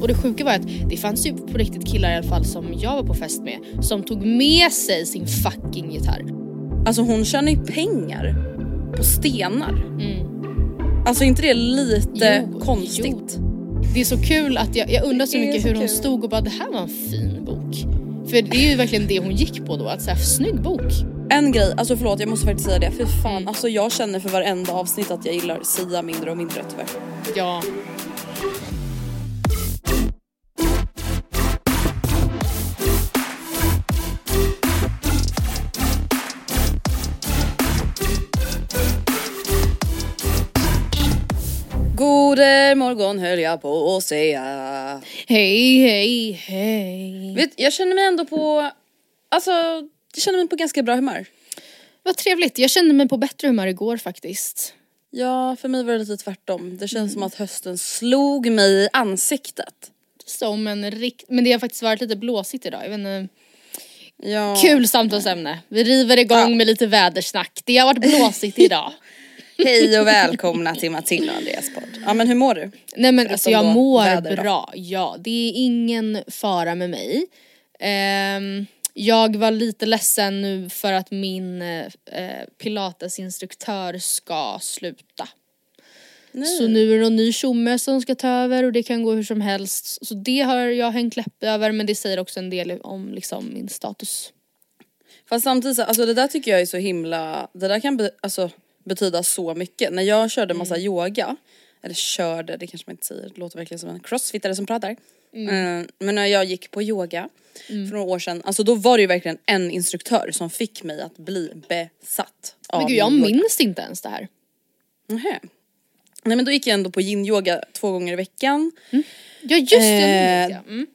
Och det sjuka var att det fanns ju på riktigt killar i alla fall som jag var på fest med som tog med sig sin fucking gitarr. Alltså hon tjänar ju pengar på stenar. Alltså inte det lite Jo, konstigt? Det är så kul att jag, jag undrar så mycket så hur hon kul. stod och bara det här var en fin bok. För det är ju verkligen det hon gick på då, att här, snygg bok. En grej, alltså förlåt jag måste faktiskt säga det. För fan, alltså jag känner för varenda avsnitt att jag gillar Sia mindre och mindre tyvärr. Ja. Gode morgon höll jag på att säga. Hej, hej, hej. Vet, jag känner mig ändå på, alltså jag känner mig på ganska bra humör. Vad trevligt, jag kände mig på bättre humör igår faktiskt. Ja, för mig var det lite tvärtom. Det känns som att hösten slog mig i ansiktet. Som en rikt... Men det har faktiskt varit lite blåsigt idag, jag vet inte. Ja. Kul samtalsämne. Vi river igång Ja. med lite vädersnack. Det har varit blåsigt idag. Hej och välkomna till Matilda och Andreas podd. Ja men hur mår du? Nej men alltså jag mår bra, ja. Det är ingen fara med mig. Ehm, jag var lite ledsen nu för att min eh, pilatesinstruktör ska sluta. Så nu är det någon ny tjomme som ska ta över och det kan gå hur som helst. Så det har jag hängt läpp över men det säger också en del om liksom min status. Fast samtidigt så, alltså det där tycker jag är så himla, det där kan be, alltså, betyda så mycket. När jag körde massa yoga, eller körde, det kanske man inte säger, det låter verkligen som en crossfittare som pratar. Mm, men när jag gick på yoga för några år sedan, alltså då var det ju verkligen en instruktör som fick mig att bli besatt av Men gud jag yoga. minns inte ens det här. Nähä. Nej men då gick jag ändå på yin yoga två gånger i veckan. Ja just det, Eh. Mm.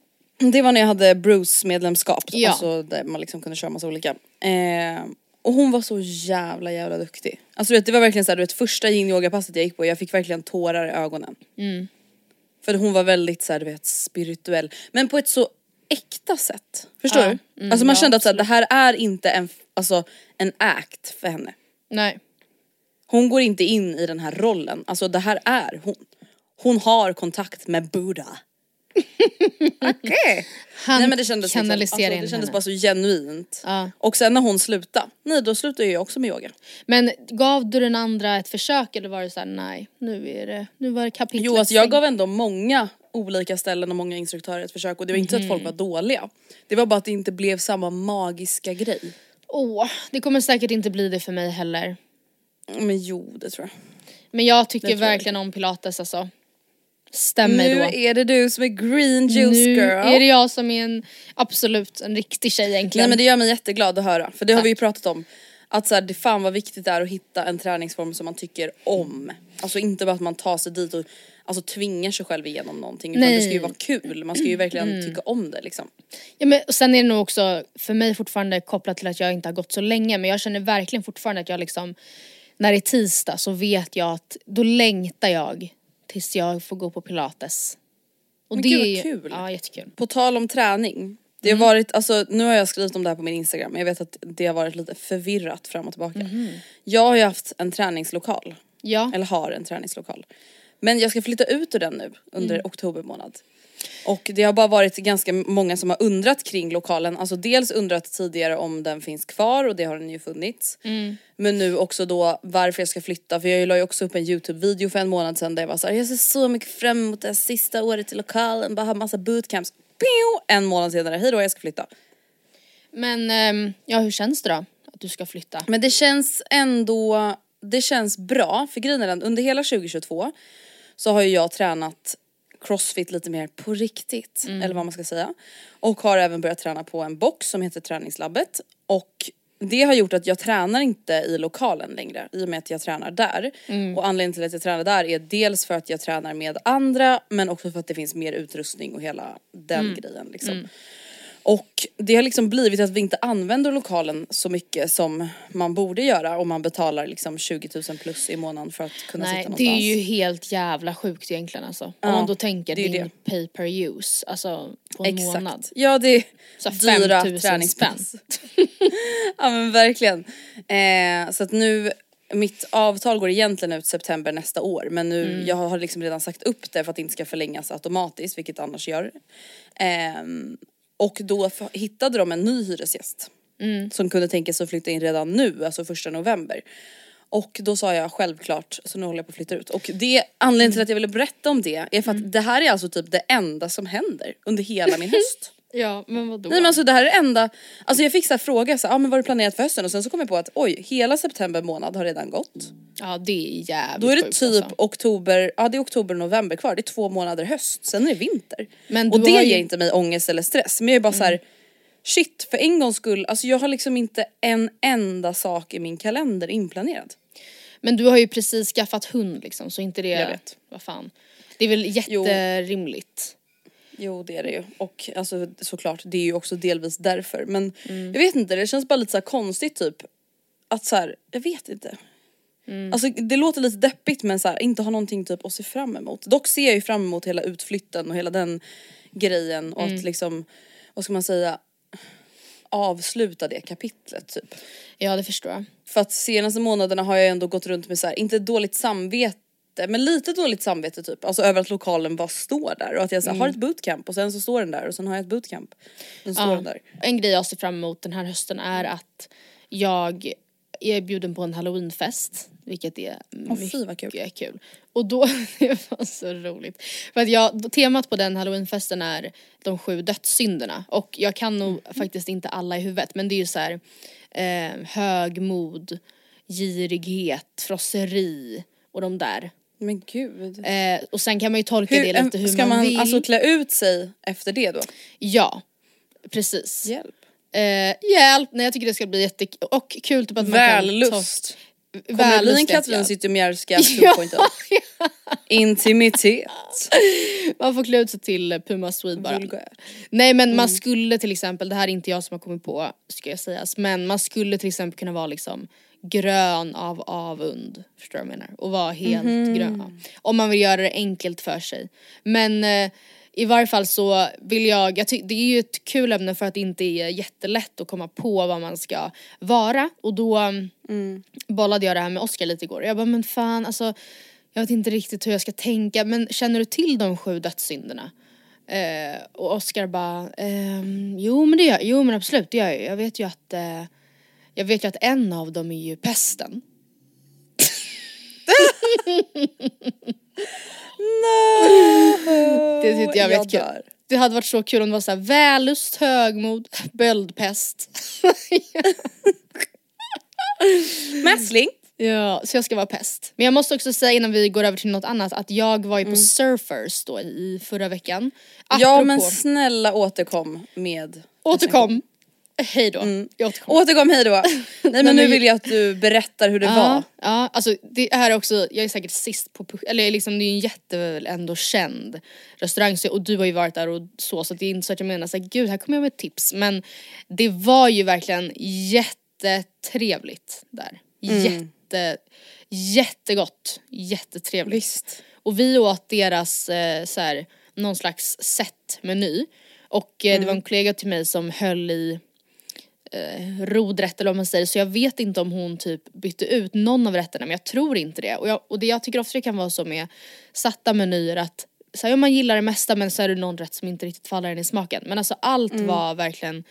Det var när jag hade Bruce medlemskap, Ja. alltså där man liksom kunde köra massa olika. Eh, och hon var så jävla jävla duktig. Alltså vet, det var verkligen såhär, du vet första yin yoga passet jag gick på, jag fick verkligen tårar i ögonen. Mm. För hon var väldigt såhär du vet spirituell, men på ett så äkta sätt. Förstår Ja. du? Mm, alltså man ja, kände att så här, det här är inte en, alltså, en act för henne. Nej. Hon går inte in i den här rollen, alltså det här är hon. Hon har kontakt med Buddha. Okej. Han Nej men det kändes, liksom, alltså, det kändes bara så genuint. Ja. Och sen när hon slutade, nej då slutade jag också med yoga. Men gav du den andra ett försök eller var det såhär nej, nu är det, nu var det kapitlet Jo alltså jag gav ändå många olika ställen och många instruktörer ett försök och det var inte så att folk Mhm. var dåliga. Det var bara att det inte blev samma magiska grej. Åh, det kommer säkert inte bli det för mig heller. Men jo det tror jag. Men jag tycker tror jag verkligen om pilates alltså. Stämmer nu då. är det du som är green juice nu girl. är det jag som är en, absolut en riktig tjej egentligen. Nej men det gör mig jätteglad att höra för det har vi ju Tack. pratat om. Att så här, det fan vad viktigt det är att hitta en träningsform som man tycker om. Alltså inte bara att man tar sig dit och alltså, tvingar sig själv igenom någonting utan det ska ju Nej. vara kul. Man ska ju verkligen tycka om det liksom. Ja, men sen är det nog också för mig fortfarande kopplat till att jag inte har gått så länge men jag känner verkligen fortfarande att jag liksom när det är tisdag så vet jag att då längtar jag tills jag får gå på pilates. Och Men det gud, vad kul. Ja jättekul. På tal om träning. Det Mm. har varit, alltså nu har jag skrivit om det här på min instagram men jag vet att det har varit lite förvirrat fram och tillbaka. Mhm. Jag har ju haft en träningslokal. Ja. Eller har en träningslokal. Men jag ska flytta ut ur den nu under Mm. oktober månad. Och det har bara varit ganska många som har undrat kring lokalen. Alltså dels undrat tidigare om den finns kvar och det har den ju funnits. Mm. Men nu också då varför jag ska flytta för jag la ju också upp en Youtube-video för en månad sedan där jag var såhär jag ser så mycket fram emot det här sista året i lokalen, bara ha massa bootcamps. Pew! En månad senare, hej då jag ska flytta. Men ehm, ja hur känns det då? Att du ska flytta? Men det känns ändå, det känns bra för grejen är den, under hela 2022 så har ju jag tränat crossfit lite mer på riktigt, eller vad man ska säga. Och har även börjat träna på en box som heter träningslabbet. Och det har gjort att jag tränar inte i lokalen längre i och med att jag tränar där. Och anledningen till att jag tränar där är dels för att jag tränar med andra men också för att det finns mer utrustning och hela den grejen liksom. Och det har liksom blivit att vi inte använder lokalen så mycket som man borde göra om man betalar liksom 20 000 plus i månaden för att kunna Nej sitta det någonstans. är ju helt jävla sjukt egentligen alltså. Om Ja, man då tänker det din det. pay per use, alltså på en Exakt. månad. Ja det är Så dyra 5 000 träningspass. ja men verkligen. Eh, så att nu, mitt avtal går egentligen ut september nästa år men nu, Mm. jag har liksom redan sagt upp det för att det inte ska förlängas automatiskt vilket annars gör. Ehm, och då hittade de en ny hyresgäst. Mm. Som kunde tänka sig att flytta in redan nu, alltså första november. Och då sa jag självklart, så nu håller jag på att flytta ut. Och det, anledningen till att jag ville berätta om det är för Mm. att det här är alltså typ det enda som händer under hela min höst. Ja men vadå? Nej men alltså det här är det enda, alltså jag fick så här fråga så här, ah, men vad har du planerat för hösten? Och sen så kom jag på att oj, hela september månad har redan gått. Ja det är jävligt Då är det sjukt, typ alltså. oktober, ja det är oktober och november kvar, det är två månader höst, sen är det vinter. Men och det ju- ger inte mig ångest eller stress, men jag är bara så här. shit för en gångs skull, alltså jag har liksom inte en enda sak i min kalender inplanerad. Men du har ju precis skaffat hund liksom så inte det, Jag vet. vad fan. Det är väl jätterimligt. Jo det är det ju och alltså såklart det är ju också delvis därför men Mm. jag vet inte det känns bara lite så konstigt typ att så här, jag vet inte. Mm. Alltså det låter lite deppigt men så här, inte ha någonting typ att se fram emot. Dock ser jag ju fram emot hela utflytten och hela den grejen och Mm. att liksom, vad ska man säga, avsluta det kapitlet typ. Ja det förstår jag. För att senaste månaderna har jag ändå gått runt med så här, inte dåligt samvete men lite dåligt samvete typ. Alltså över att lokalen bara står där och att jag så här, har ett bootcamp och sen så står den där och sen har jag ett bootcamp. Sen står den där. En grej jag ser fram emot den här hösten är att jag är bjuden på en halloweenfest. Vilket är Åh, fy, vad kul. mycket kul. Och då, det var så roligt. För att jag, temat på den halloweenfesten är de sju dödssynderna. Och jag kan nog faktiskt inte alla i huvudet men det är ju så här eh, högmod, girighet, frosseri och de där. Men gud. Eh, och sen kan man ju tolka det lite hur ska man, man vill. alltså klä ut sig efter det då? Ja, precis. Hjälp. Eh, hjälp, nej jag tycker det ska bli jätte... Och kul typ att man Vällust. kan ta... Kommer det bli en Katrin. Zytomierska Ja, 2.0? Intimitet. Man får klä ut sig till Puma Swede bara. Vulgär. Nej men Mm. man skulle till exempel, det här är inte jag som har kommit på ska jag sägas, men man skulle till exempel kunna vara liksom grön av avund. Förstår du vad jag menar? Och vara helt Mhm. grön. ja. Om man vill göra det enkelt för sig. Men eh, i varje fall så vill jag, jag det är ju ett kul ämne för att det inte är jättelätt att komma på vad man ska vara och då Mm. bollade jag det här med Oscar lite igår jag bara men fan alltså jag vet inte riktigt hur jag ska tänka men känner du till de sju dödssynderna? Eh, och Oscar bara ehm, jo men det gör jo men absolut det gör jag Jag vet ju att eh, jag vet ju att en av dem är ju pesten. Det tyckte jag var jättekul. dör. Det hade varit så kul om det var såhär vällust, högmod, böldpest. Mässling. Ja, så jag ska vara pest. Men jag måste också säga innan vi går över till något annat att jag var ju på Surfers då i förra veckan. Ja Apropå- men snälla återkom med återkom. Hej då. Jag återkom. Återkom hej då. Nej men nu vill jag att du berättar hur det var. Ja, ja, alltså det här är också, jag är säkert sist på, eller liksom det är ju en jätte ändå känd restaurang och du har ju varit där och så så det är inte så att jag menar såhär gud här kommer jag med tips men det var ju verkligen jättetrevligt där. jätte, jättegott. Jättetrevligt. Visst. Och vi åt deras eh, så här, någon slags set-meny. Och eh, det var en kollega till mig som höll i eh, rodrätt eller vad man säger så jag vet inte om hon typ bytte ut någon av rätterna men jag tror inte det. Och, jag, och det jag tycker ofta det kan vara så med satta menyer att så här, ja, man gillar det mesta men så är det någon rätt som inte riktigt faller en i smaken. Men alltså allt var verkligen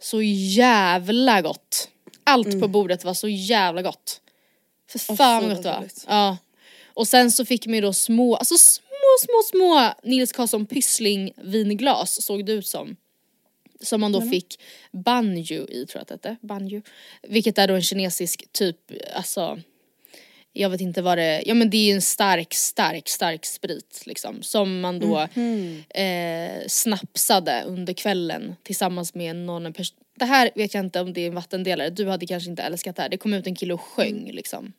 så jävla gott. Allt på bordet var så jävla gott. För fan vad gott det var. Ja. Och sen så fick man ju då små, alltså små små små Nils Karlsson Pyssling vinglas såg det ut som. Som man då fick banju i tror jag att det hette, banju. Vilket är då en kinesisk typ, alltså jag vet inte vad det, ja men det är ju en stark, stark, stark sprit liksom. Som man då eh, snapsade under kvällen tillsammans med någon person. Det här vet jag inte om det är en vattendelare, du hade kanske inte älskat det här. Det kom ut en kille och sjöng liksom.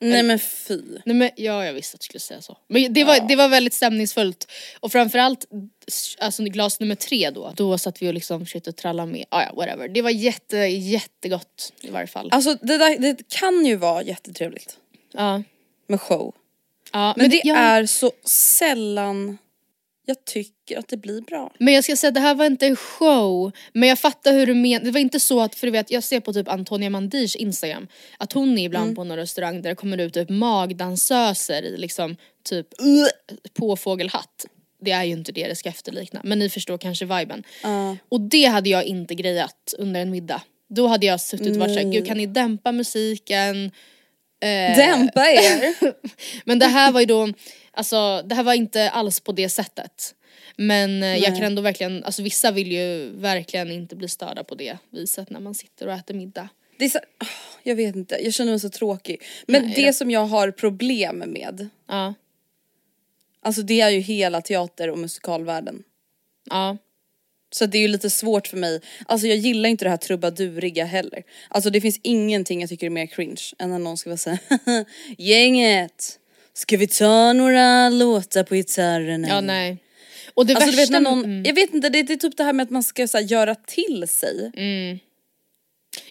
Nej men fy. Nej men ja, jag visste att du skulle säga så. Men det var, det var väldigt stämningsfullt. Och framförallt, alltså glas nummer tre då, då satt vi och liksom försökte tralla med, ah, ja whatever. Det var jätte, jättegott i varje fall. Alltså det där det kan ju vara jättetrevligt Ja. med show. ja Men, det jag, är så sällan jag tycker att det blir bra. Men jag ska säga det här var inte en show, men jag fattar hur du menar. Det var inte så att, för du vet jag ser på typ Antonia Mandirs instagram, att hon är ibland på någon restaurang där det kommer ut typ magdansöser i liksom typ på fågelhatt. Det är ju inte det det ska efterlikna, men ni förstår kanske viben. Och det hade jag inte grejat under en middag. Då hade jag suttit och varit såhär, gud kan ni dämpa musiken? Eh, Dämpa er! men det här var ju då, alltså det här var inte alls på det sättet. Men eh, jag kan ändå verkligen, alltså vissa vill ju verkligen inte bli störda på det viset när man sitter och äter middag. Det är så, åh, jag vet inte, jag känner mig så tråkig. Men Nej, det det- som jag har problem med, Ja, alltså det är ju hela teater och musikalvärlden. ja. Så det är ju lite svårt för mig, alltså jag gillar inte det här trubaduriga heller. Alltså det finns ingenting jag tycker är mer cringe än när någon ska vara såhär Gänget, ska vi ta några låtar på gitarren Ja eller?" nej. Och det Alltså vet värsta, när någon, mm, jag vet inte det, det är typ det här med att man ska så här, göra till sig.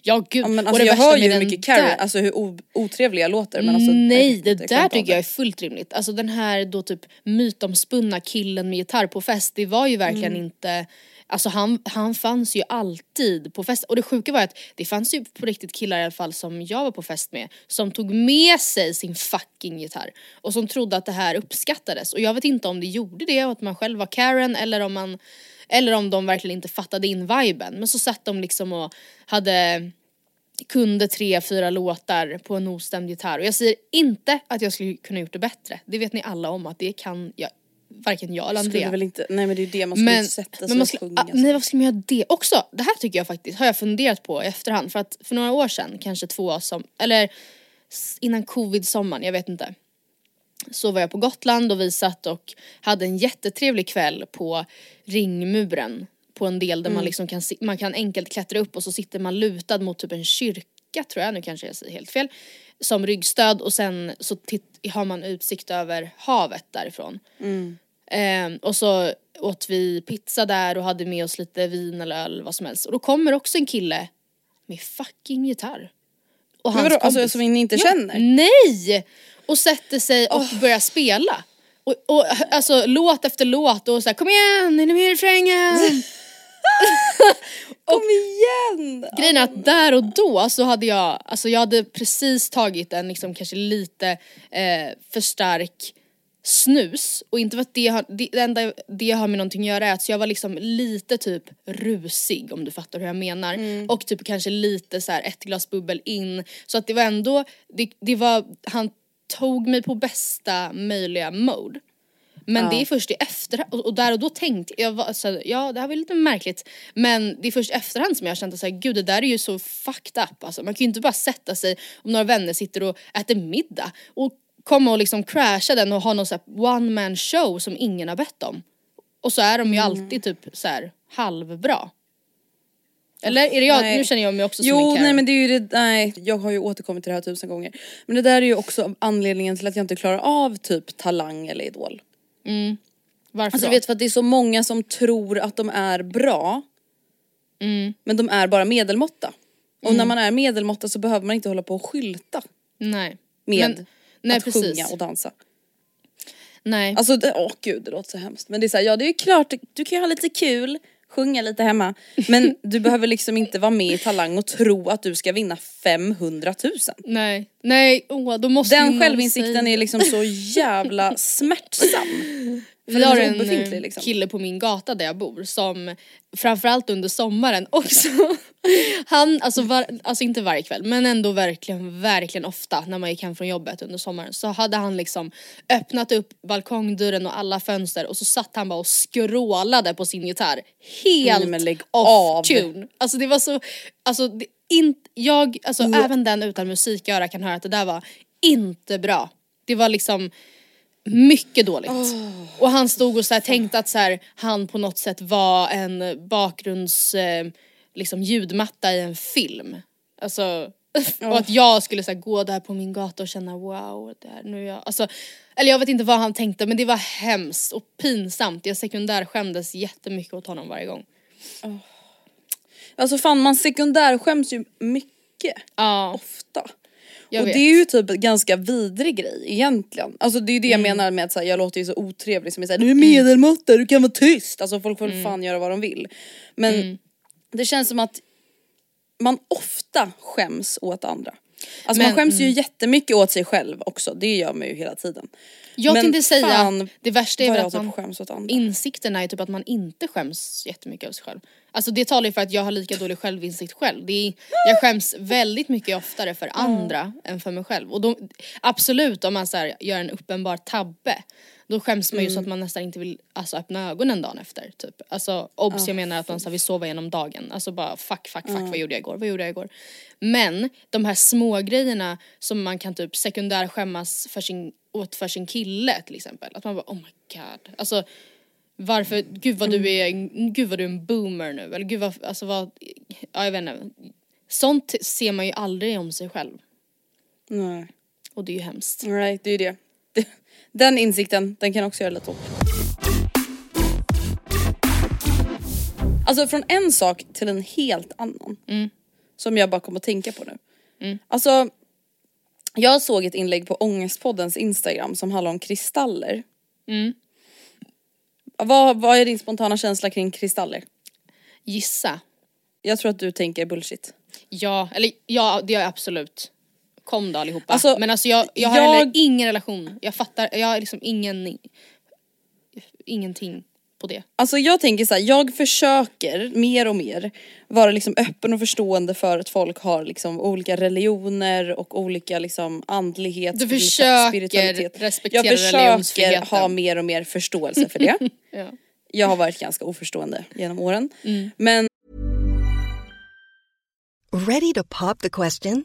ja gud. Ja, men och alltså det jag hör ju hur mycket Carrie, där- alltså hur otrevlig jag låter men alltså Nej det där tycker jag är fullt rimligt. Alltså den här då typ mytomspunna killen med gitarr på fest, det var ju verkligen Mm. inte Alltså han, han fanns ju alltid på fest och det sjuka var att det fanns ju på riktigt killar i alla fall som jag var på fest med som tog med sig sin fucking gitarr och som trodde att det här uppskattades och jag vet inte om det gjorde det och att man själv var Karen eller om man eller om de verkligen inte fattade in viben men så satt de liksom och hade kunde tre, fyra låtar på en ostämd gitarr. Och jag säger inte att jag skulle kunna gjort det bättre. Det vet ni alla om att det kan jag, varken jag eller Skulle Andrea. väl inte, nej men det är ju det man skulle Men, inte sätta sig men man och skulle, sjunga. ah, nej varför ska man göra det också? Det här tycker jag faktiskt, har jag funderat på i efterhand. För att för några år sedan, kanske två som, eller innan covid-sommaren, jag vet inte. Så var jag på Gotland och vi satt och hade en jättetrevlig kväll på ringmuren. På en del där man liksom kan, man kan enkelt klättra upp och så sitter man lutad mot typ en kyrka tror jag, nu kanske jag säger helt fel. Som ryggstöd och sen så har man utsikt över havet därifrån. Ehm, och så åt vi pizza där och hade med oss lite vin eller öl, vad som helst. Och då kommer också en kille med fucking gitarr. Och Men vadå, alltså som ni inte känner? Nej! Och sätter sig och börjar spela. Och, och alltså låt efter låt och så här, kom igen, är ni med i refrängen? Kom igen! Grejen är att där och då så hade jag, alltså jag hade precis tagit en liksom kanske lite eh, för stark snus och inte för att det har, det, det enda det har med någonting att göra är att så jag var liksom lite typ rusig om du fattar hur jag menar. Och typ kanske lite så här ett glas bubbel in. Så att det var ändå, det, det var, han tog mig på bästa möjliga mode. Men det är först i efterhand, och och där och då tänkte jag, var, så, ja det här var lite märkligt. Men det är först i efterhand som jag har känt att så här, gud det där är ju så fucked up alltså. Man kan ju inte bara sätta sig om några vänner sitter och äter middag och komma och liksom crasha den och ha någon så one man show som ingen har bett om. Och så är de ju alltid typ så här halvbra. Eller är det jag, Nej. nu känner jag mig också som Jo en Karen. nej men det är ju det, nej jag har ju återkommit till det här tusen gånger. Men det där är ju också anledningen till att jag inte klarar av typ Talang eller Idol. Varför Alltså då? vet för att det är så många som tror att de är bra. Mm. Men de är bara medelmåtta. Och när man är medelmåtta så behöver man inte hålla på och skylta. Nej. med Men- nej, att precis. sjunga och dansa. Nej. Alltså det, åh gud det låter så hemskt. Men det är så här, ja det är ju klart, du kan ju ha lite kul, sjunga lite hemma. Men du behöver liksom inte vara med i Talang och tro att du ska vinna 500 000. Nej. Nej, åh, då måste Den självinsikten säga- är liksom så jävla smärtsam. För Vi har en liksom. kille på min gata där jag bor som framförallt under sommaren också, han, alltså, var, alltså inte varje kväll men ändå verkligen, verkligen ofta när man gick hem från jobbet under sommaren så hade han liksom öppnat upp balkongdörren och alla fönster och så satt han bara och skrålade på sin gitarr. Helt lägg off av. tune. Alltså det var så, alltså det, in, jag, alltså även den utan musiköra kan höra att det där var inte bra. Det var liksom mycket dåligt. Och han stod och så tänkte att så här, han på något sätt var en bakgrunds eh, liksom ljudmatta i en film. Alltså, och att jag skulle så här, gå där på min gata och känna wow, där, nu är jag. Alltså, eller jag vet inte vad han tänkte men det var hemskt och pinsamt. Jag sekundär skämdes jättemycket åt honom varje gång. Alltså fan man sekundärskäms ju mycket. Ja, Ofta. jag och vet. det är ju typ en ganska vidrig grej egentligen. Alltså det är ju det jag Mm. menar med att så här, jag låter ju så otrevlig som är såhär, du är medelmåtta, du kan vara tyst. Alltså folk får Mm. fan göra vad de vill. Men det känns som att man ofta skäms åt andra. Alltså man Men, skäms ju jättemycket åt sig själv också, det gör man ju hela tiden. Jag Men tänkte säga, fan, det värsta är väl att typ man skäms åt andra. insikten är typ att man inte skäms jättemycket av sig själv. Alltså det talar ju för att jag har lika dålig självinsikt själv. Det är, jag skäms väldigt mycket oftare för andra än för mig själv. Och då, absolut om man så här, gör en uppenbar tabbe, då skäms man ju så att man nästan inte vill alltså, öppna ögonen dagen efter. Typ. Alltså obs jag menar att man så här, vill sova igenom dagen. Alltså bara fuck, fuck, fuck vad gjorde jag igår, vad gjorde jag igår? Men de här små grejerna som man kan typ sekundär skämmas för sin, åt för sin kille till exempel. Att man bara oh my god. Alltså varför, gud vad du är, gud vad du är en boomer nu. Eller gud vad, alltså vad, ja jag vet inte. Sånt ser man ju aldrig om sig själv. Nej. Och det är ju hemskt. Nej det är ju det. Den insikten, den kan också göra lite ont. Alltså från en sak till en helt annan. Som jag bara kom att tänka på nu. Alltså, jag såg ett inlägg på Ångestpoddens Instagram som handlar om kristaller. Vad, vad är din spontana känsla kring kristaller? Gissa. Jag tror att du tänker bullshit. Ja, eller ja det gör jag absolut. Kom då allihopa. Alltså, Men alltså jag, jag har jag- heller ingen relation. Jag fattar, jag har liksom ingen, ingenting på det. Alltså jag tänker så här, jag försöker mer och mer vara liksom öppen och förstående för att folk har liksom olika religioner och olika liksom andlighet, Du försöker spiritualitet. respektera Jag försöker ha mer och mer förståelse för det. Ja. Jag har varit ganska oförstående genom åren. Mm. Men Ready to pop the question?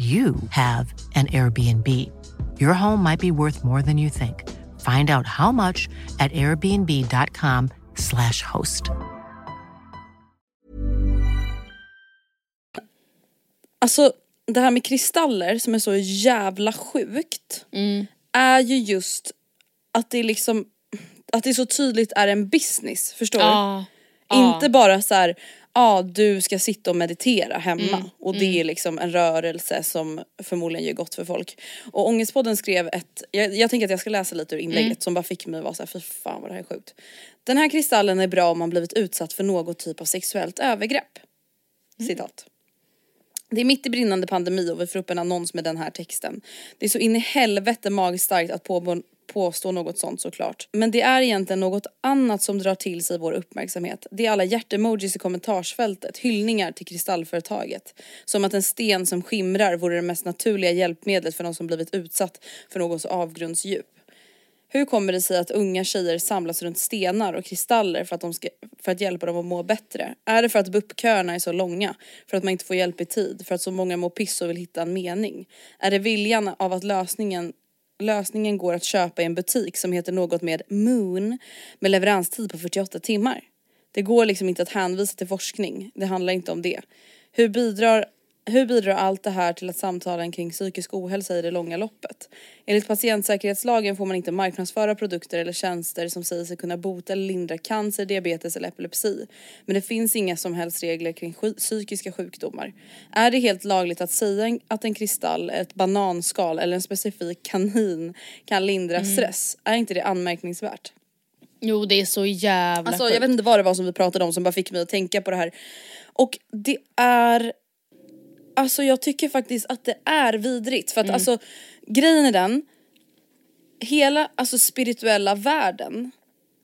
you have an Airbnb. Your home might be worth more than you think. Find out how much at airbnb.com/slash host. alltså det här med kristaller som är så jävla sjukt är ju just att det liksom att det så tydligt är en business, förstår du? Ja. Ja. Inte bara så här, ah, du ska sitta och meditera hemma Mm, och det är liksom en rörelse som förmodligen gör gott för folk. Och Ångestpodden skrev ett, jag, jag tänker att jag ska läsa lite ur inlägget Mm. som bara fick mig att vara såhär, fy fan vad det här är sjukt. Den här kristallen är bra om man blivit utsatt för något typ av sexuellt övergrepp. Mm. Citat. Det är mitt i brinnande pandemi och vi får upp en annons med den här texten. Det är så in i helvete magstarkt att på, påstå något sånt såklart. Men det är egentligen något annat som drar till sig vår uppmärksamhet. Det är alla hjärtemojis i kommentarsfältet, hyllningar till kristallföretaget. Som att en sten som skimrar vore det mest naturliga hjälpmedlet för någon som blivit utsatt för något så avgrundsdjup. Hur kommer det sig att unga tjejer samlas runt stenar och kristaller för att, de ska, för att hjälpa dem att må bättre? Är det för att BUP-köerna är så långa? För att man inte får hjälp i tid? För att så många mår piss och vill hitta en mening? Är det viljan av att lösningen, lösningen går att köpa i en butik som heter något med Moon med leveranstid på 48 timmar? Det går liksom inte att hänvisa till forskning. Det handlar inte om det. Hur bidrar hur bidrar allt det här till att samtalen kring psykisk ohälsa i det långa loppet? Enligt patientsäkerhetslagen får man inte marknadsföra produkter eller tjänster som säger sig kunna bota eller lindra cancer, diabetes eller epilepsi. Men det finns inga som helst regler kring psykiska sjukdomar. Är det helt lagligt att säga att en kristall, ett bananskal eller en specifik kanin kan lindra stress? Är inte det anmärkningsvärt? Jo det är så jävla Alltså sjukt. jag vet inte vad det var som vi pratade om som bara fick mig att tänka på det här. Och det är Alltså jag tycker faktiskt att det är vidrigt för att alltså grejen är den Hela alltså spirituella världen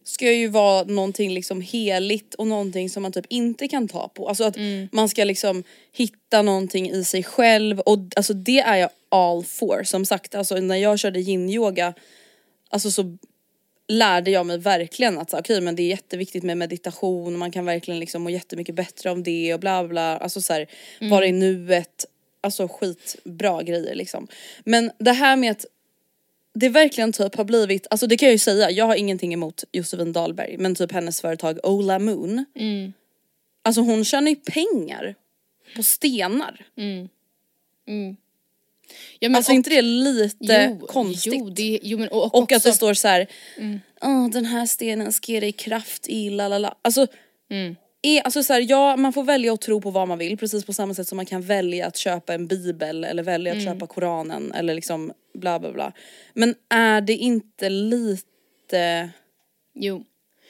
ska ju vara någonting liksom heligt och någonting som man typ inte kan ta på. Alltså att man ska liksom hitta någonting i sig själv och alltså det är jag all for. Som sagt alltså när jag körde yin-yoga alltså så lärde jag mig verkligen att så, okej men det är jätteviktigt med meditation, man kan verkligen liksom må jättemycket bättre om det och bla bla, alltså så här, vara i nuet, alltså skitbra grejer liksom. Men det här med att det verkligen typ har blivit, alltså det kan jag ju säga, jag har ingenting emot Josefin Dahlberg men typ hennes företag Ola Moon. Alltså hon tjänar ju pengar på stenar. Ja, men Alltså och, inte det lite jo, konstigt? Jo, det, jo men och, och, Och också, att det står så här, "Åh, den här stenen ska ge dig kraft i la la la. Alltså, är, alltså så här, ja man får välja att tro på vad man vill precis på samma sätt som man kan välja att köpa en bibel eller välja att köpa koranen eller liksom bla bla bla. Men är det inte lite... Jo.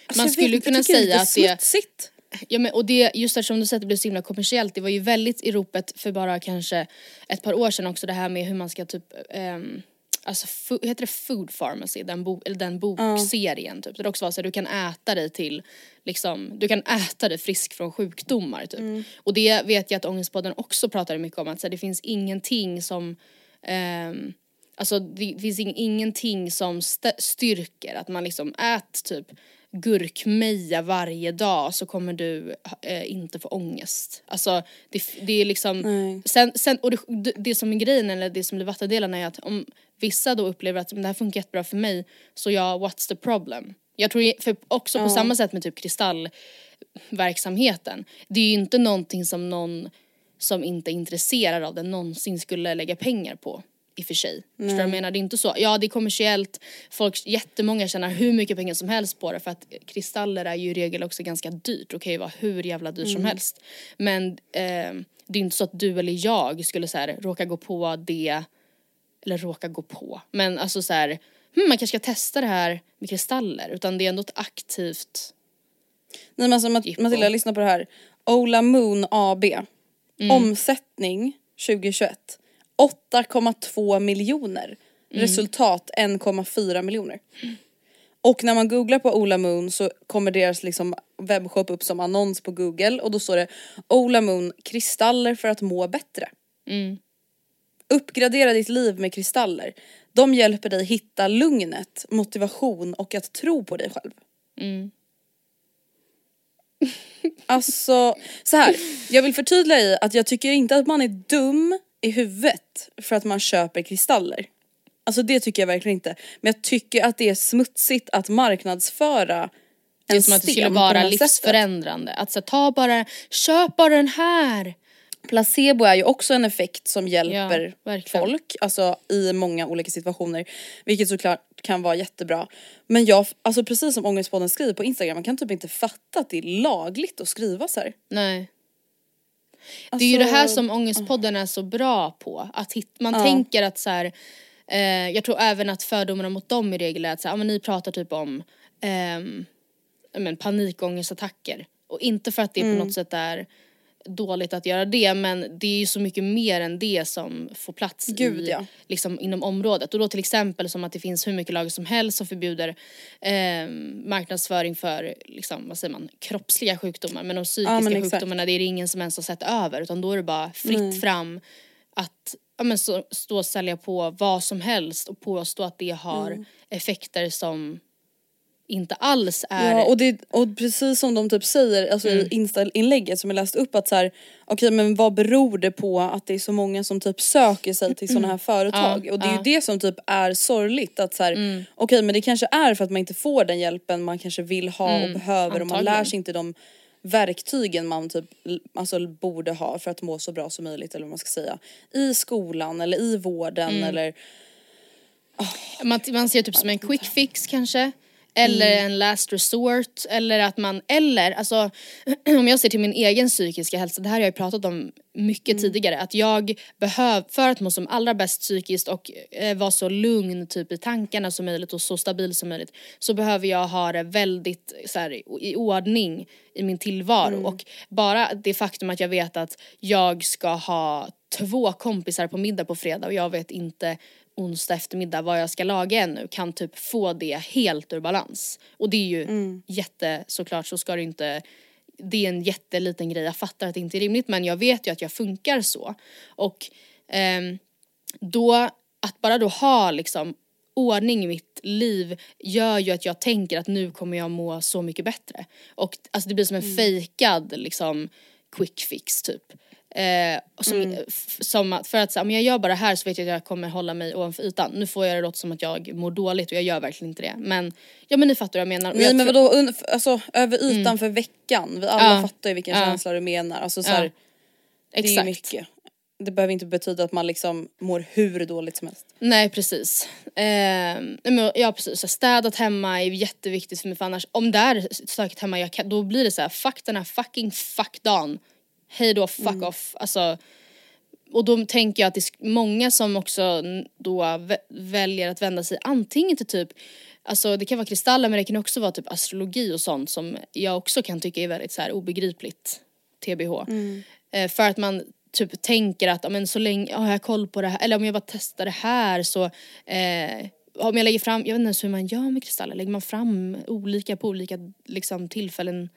Alltså, Man skulle inte, kunna säga det är att det smutsigt. Ja men och det, just eftersom du säger att det blev så himla kommersiellt, det var ju väldigt i ropet för bara kanske ett par år sedan också det här med hur man ska typ, um, alltså heter det Food Pharmacy, den, bo, eller den bokserien typ. Där det också var så att du kan äta dig till, liksom, du kan äta dig frisk från sjukdomar typ. Och det vet jag att Ångestpodden också pratade mycket om, att så här, det finns ingenting som ehm, Alltså det finns ing- ingenting som st- styrker att man liksom ät typ gurkmeja varje dag så kommer du eh, inte få ångest. Alltså det, det är liksom, sen, sen, och det, det, som är grejen eller det som blir vattendelen är att om vissa då upplever att "Men det här funkar jättebra för mig så ja, what's the problem? Jag tror för också på samma sätt med typ kristallverksamheten. Det är ju inte någonting som någon som inte är intresserad av det någonsin skulle lägga pengar på. I och för sig. Förstår du vad jag menar? Det är inte så. Ja det är kommersiellt, folk, jättemånga tjänar hur mycket pengar som helst på det för att kristaller är ju i regel också ganska dyrt och kan ju vara hur jävla dyrt som helst. Men eh, det är inte så att du eller jag skulle så här, råka gå på det, eller råka gå på, men alltså så här, hmm, man kanske ska testa det här med kristaller utan det är ändå ett aktivt Nej men alltså Mat-. Matilda lyssna på det här. Ola Moon AB. Mm. Omsättning 2021 8,2 miljoner. Mm. Resultat 1,4 miljoner. Och när man googlar på Ola Moon så kommer deras liksom webbshop upp som annons på google och då står det Ola Moon kristaller för att må bättre. Mm. Uppgradera ditt liv med kristaller. De hjälper dig hitta lugnet, motivation och att tro på dig själv. Mm. Alltså, så här. Jag vill förtydliga i att jag tycker inte att man är dum i huvudet för att man köper kristaller. Alltså det tycker jag verkligen inte. Men jag tycker att det är smutsigt att marknadsföra en Det är som att det skulle vara sättet. livsförändrande. Att så, ta bara, köp bara den här. placebo är ju också en effekt som hjälper Ja, folk, alltså i många olika situationer. Vilket såklart kan vara jättebra. Men jag, alltså precis som Ångestpodden skriver på Instagram, man kan typ inte fatta att det är lagligt att skriva så här. Nej. Det är ju det här Alltså, som Ångestpodden är så bra på. Att hit, man Ja. tänker att så här, eh, jag tror även att fördomarna mot dem i regel är att så här, ja, men ni pratar typ om ja, men panikångestattacker. Och inte för att det Mm. på något sätt är dåligt att göra det men det är ju så mycket mer än det som får plats Gud, i, ja. liksom, inom området. Och då till exempel som att det finns hur mycket lagar som helst som förbjuder eh, marknadsföring för liksom, vad säger man, kroppsliga sjukdomar. Men de psykiska men exakt. sjukdomarna det är det ingen som ens har sett över utan då är det bara fritt fram att ja, men så, stå och sälja på vad som helst och påstå att det har Mm. effekter som inte alls är... Ja och, det, och precis som de typ säger alltså Mm. i Insta-inlägget som jag läste upp att så här, okej men vad beror det på att det är så många som typ söker sig till sådana här företag? Ja, och det är ja. ju det som typ är sorgligt att så här, Mm. okej men det kanske är för att man inte får den hjälpen man kanske vill ha Mm, och behöver och man lär antagligen. sig inte de verktygen man typ alltså borde ha för att må så bra som möjligt eller vad man ska säga. I skolan eller i vården Mm. eller Man, man ser typ som en quick fix kanske. Eller Mm. en last resort. Eller att man, eller alltså om jag ser till min egen psykiska hälsa, det här har jag ju pratat om mycket Mm. tidigare. Att jag behöver, för att må som allra bäst psykiskt och eh, vara så lugn typ i tankarna som möjligt och så stabil som möjligt. Så behöver jag ha det väldigt så här, i ordning i min tillvaro. Mm. Och bara det faktum att jag vet att jag ska ha två kompisar på middag på fredag och jag vet inte onsdag eftermiddag vad jag ska laga ännu kan typ få det helt ur balans. Och det är ju jätte, såklart så ska det inte det är en jätteliten grej, jag fattar att det inte är rimligt men jag vet ju att jag funkar så. Och ehm, då, att bara då ha liksom ordning i mitt liv gör ju att jag tänker att nu kommer jag må så mycket bättre. Och alltså det blir som en fejkad liksom quick fix typ. Eh, som, f- som att, för att så, om jag gör bara det här så vet jag att jag kommer hålla mig ovanför ytan. Nu får jag det låta som att jag mår dåligt och jag gör verkligen inte det. Men, ja men ni fattar vad jag menar. Nej jag men vadå, un- alltså över ytan för veckan. Vi alla Ja. fattar ju vilken Ja. känsla du menar. Alltså så Ja. här, det är ju mycket. Det behöver inte betyda att man liksom mår hur dåligt som helst. Nej precis. Eh, men, ja precis, så städat hemma är jätteviktigt för mig för annars om det är stökigt hemma jag då blir det så här fuck den här fucking fuck dagen. Hej då fuck off. Alltså, och då tänker jag att det är många som också då vä- väljer att vända sig antingen till typ Alltså det kan vara kristaller men det kan också vara typ astrologi och sånt som jag också kan tycka är väldigt så här obegripligt. TBH. Eh, för att man typ tänker att men så länge har jag koll på det här eller om jag bara testar det här så eh, om jag lägger fram, jag vet inte ens hur man gör med kristaller, lägger man fram olika på olika liksom, tillfällen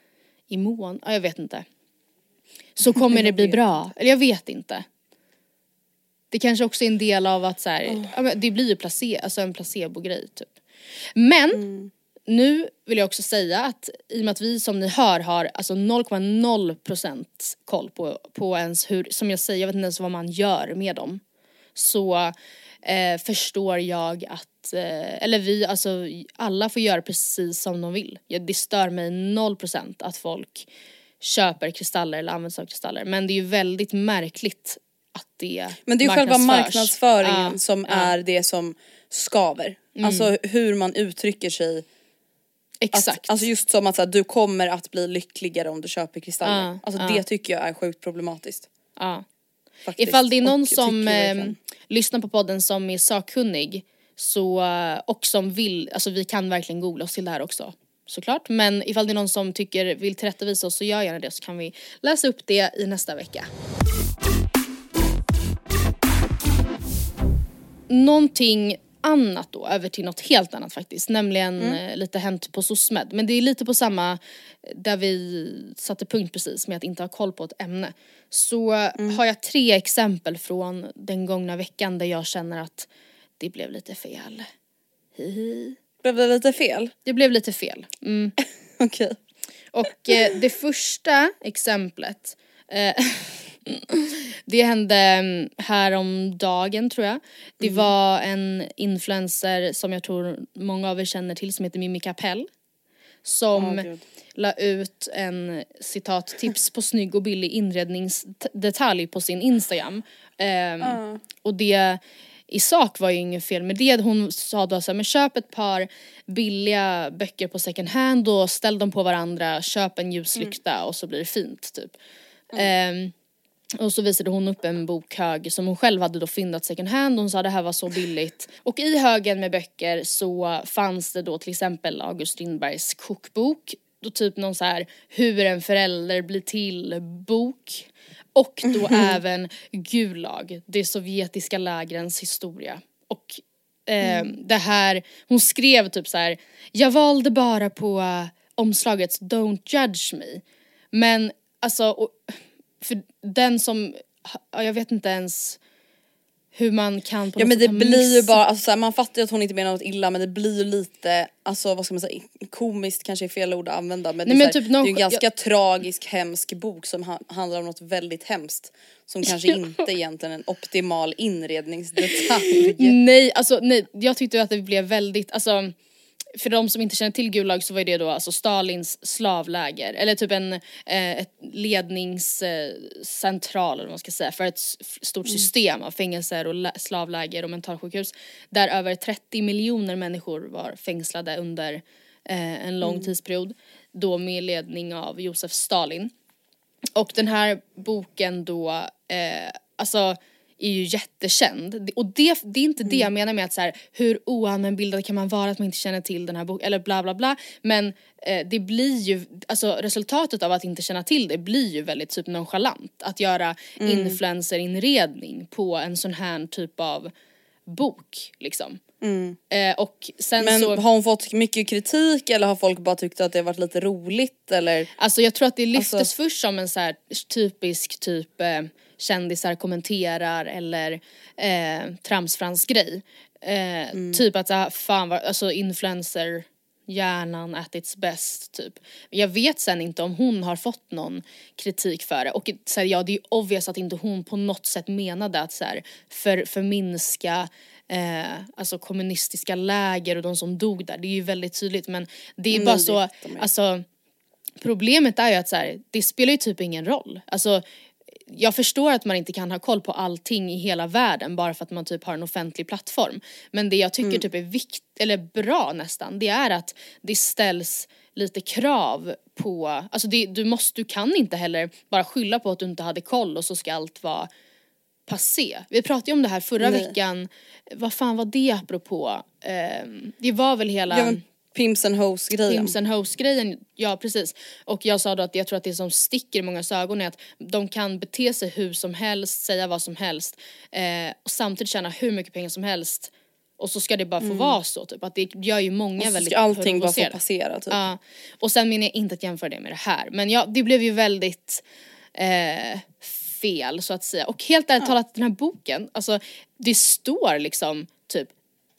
i mån? Ja, jag vet inte. Så kommer det bli bra, eller jag vet inte. Det kanske också är en del av att så här, men det blir ju place, alltså en placebo-grej typ. Men nu vill jag också säga att i och med att vi som ni hör har alltså 0,0% koll på, på ens hur, som jag säger, jag vet inte ens vad man gör med dem. Så eh, förstår jag att, eh, eller vi, alltså alla får göra precis som de vill. Ja, det stör mig 0% att folk köper kristaller eller använder sig av kristaller. Men det är ju väldigt märkligt att det Men det är ju själva marknadsföringen Ja, som. Mm. är det som skaver. Alltså hur man uttrycker sig. Exakt. Att, alltså just som att så här, du kommer att bli lyckligare om du köper kristaller. Ja, alltså det tycker jag är sjukt problematiskt. ja. Faktiskt. Ifall det är någon Och som eh, lyssnar på podden som är sakkunnig så, eh, och som vill, alltså vi kan verkligen googla oss till det här också såklart. Men ifall det är någon som tycker vill tillrättavisa oss så gör gärna det så kan vi läsa upp det i nästa vecka. Någonting annat då, över till något helt annat faktiskt, nämligen eh, lite hänt på SOSMED. Men det är lite på samma, där vi satte punkt precis med att inte ha koll på ett ämne. Så har jag tre exempel från den gångna veckan där jag känner att det blev lite fel. Hihi. Blev det lite fel? Det blev lite fel. Mm. Okej. Och eh, det första exemplet eh, Det hände mm, häromdagen tror jag. Det var en influencer som jag tror många av er känner till som heter Mimmi Kapell. som gud. la ut en citat tips på snygg och billig inredningsdetalj på sin Instagram. Ehm, Och det i sak var ju inget fel med det. Hon sa då så här, men köp ett par billiga böcker på second hand och ställ dem på varandra, köp en ljuslykta och så blir det fint typ. Ehm, och så visade hon upp en bokhög som hon själv hade då fyndat second hand. Hon sa det här var så billigt. Och i högen med böcker så fanns det då till exempel August Strindbergs kokbok. Då typ någon så här hur en förälder blir till bok. Och då även Gulag, det sovjetiska lägrens historia. Och eh, det här, hon skrev typ så här. jag valde bara på uh, omslaget Don't judge me. Men alltså, och, för den som, ja, jag vet inte ens hur man kan på Ja något men det sätt ha blir ju miss- bara, alltså, så här, man fattar ju att hon inte menar något illa men det blir ju lite, alltså vad ska man säga, komiskt kanske är fel ord att använda men, Nej, det, är men så här, typ någon- det är ju en ganska tragisk, hemsk bok som ha, handlar om något väldigt hemskt. Som kanske inte egentligen är en optimal inredningsdetalj. Nej, alltså nej, jag tyckte att det blev väldigt, alltså för de som inte känner till Gulag så var det då alltså Stalins slavläger, eller typ en eh, ledningscentral eller vad man ska säga för ett stort system av fängelser och lä- slavläger och mentalsjukhus där över 30 miljoner människor var fängslade under eh, en lång tidsperiod då med ledning av Josef Stalin. Och den här boken då, eh, alltså är ju jättekänd. Och det, det är inte det jag menar med att så här, hur oallmänbildad kan man vara att man inte känner till den här boken, eller bla bla bla. Men eh, det blir ju, alltså resultatet av att inte känna till det blir ju väldigt typ nonchalant. Att göra influencerinredning på en sån här typ av bok liksom. Eh, och sen Men så... har hon fått mycket kritik eller har folk bara tyckt att det har varit lite roligt eller? Alltså jag tror att det lyftes Alltså- först som en så här typisk typ eh, kändisar kommenterar eller eh, tramsfransk grej. Eh, Typ att ah, fan vad, alltså influencer hjärnan at its best typ. Jag vet sen inte om hon har fått någon kritik för det och så här, ja det är ju obvious att inte hon på något sätt menade att så här, för, förminska eh, alltså kommunistiska läger och de som dog där. Det är ju väldigt tydligt men det är Nej, bara så, alltså Problemet är ju att så här, det spelar ju typ ingen roll. Alltså, jag förstår att man inte kan ha koll på allting i hela världen bara för att man typ har en offentlig plattform. Men det jag tycker Mm. typ är vikt, eller bra nästan, det är att det ställs lite krav på, alltså det, du måste, du kan inte heller bara skylla på att du inte hade koll och så ska allt vara passé. Vi pratade ju om det här förra Nej. veckan, vad fan var det apropå? Ehm, det var väl hela... Ja men Pimps and hoes grejen. Pimps and hoes grejen, ja precis. Och jag sa då att jag tror att det som sticker i mångas ögon är att de kan bete sig hur som helst, säga vad som helst eh, och samtidigt tjäna hur mycket pengar som helst och så ska det bara få vara så typ. Att det gör ju många Mm. Och väldigt allting bara få passera typ. Ja. Och sen menar jag inte att jämföra det med det här men ja, det blev ju väldigt eh, fel så att säga. Och helt ärligt talat den här boken, alltså det står liksom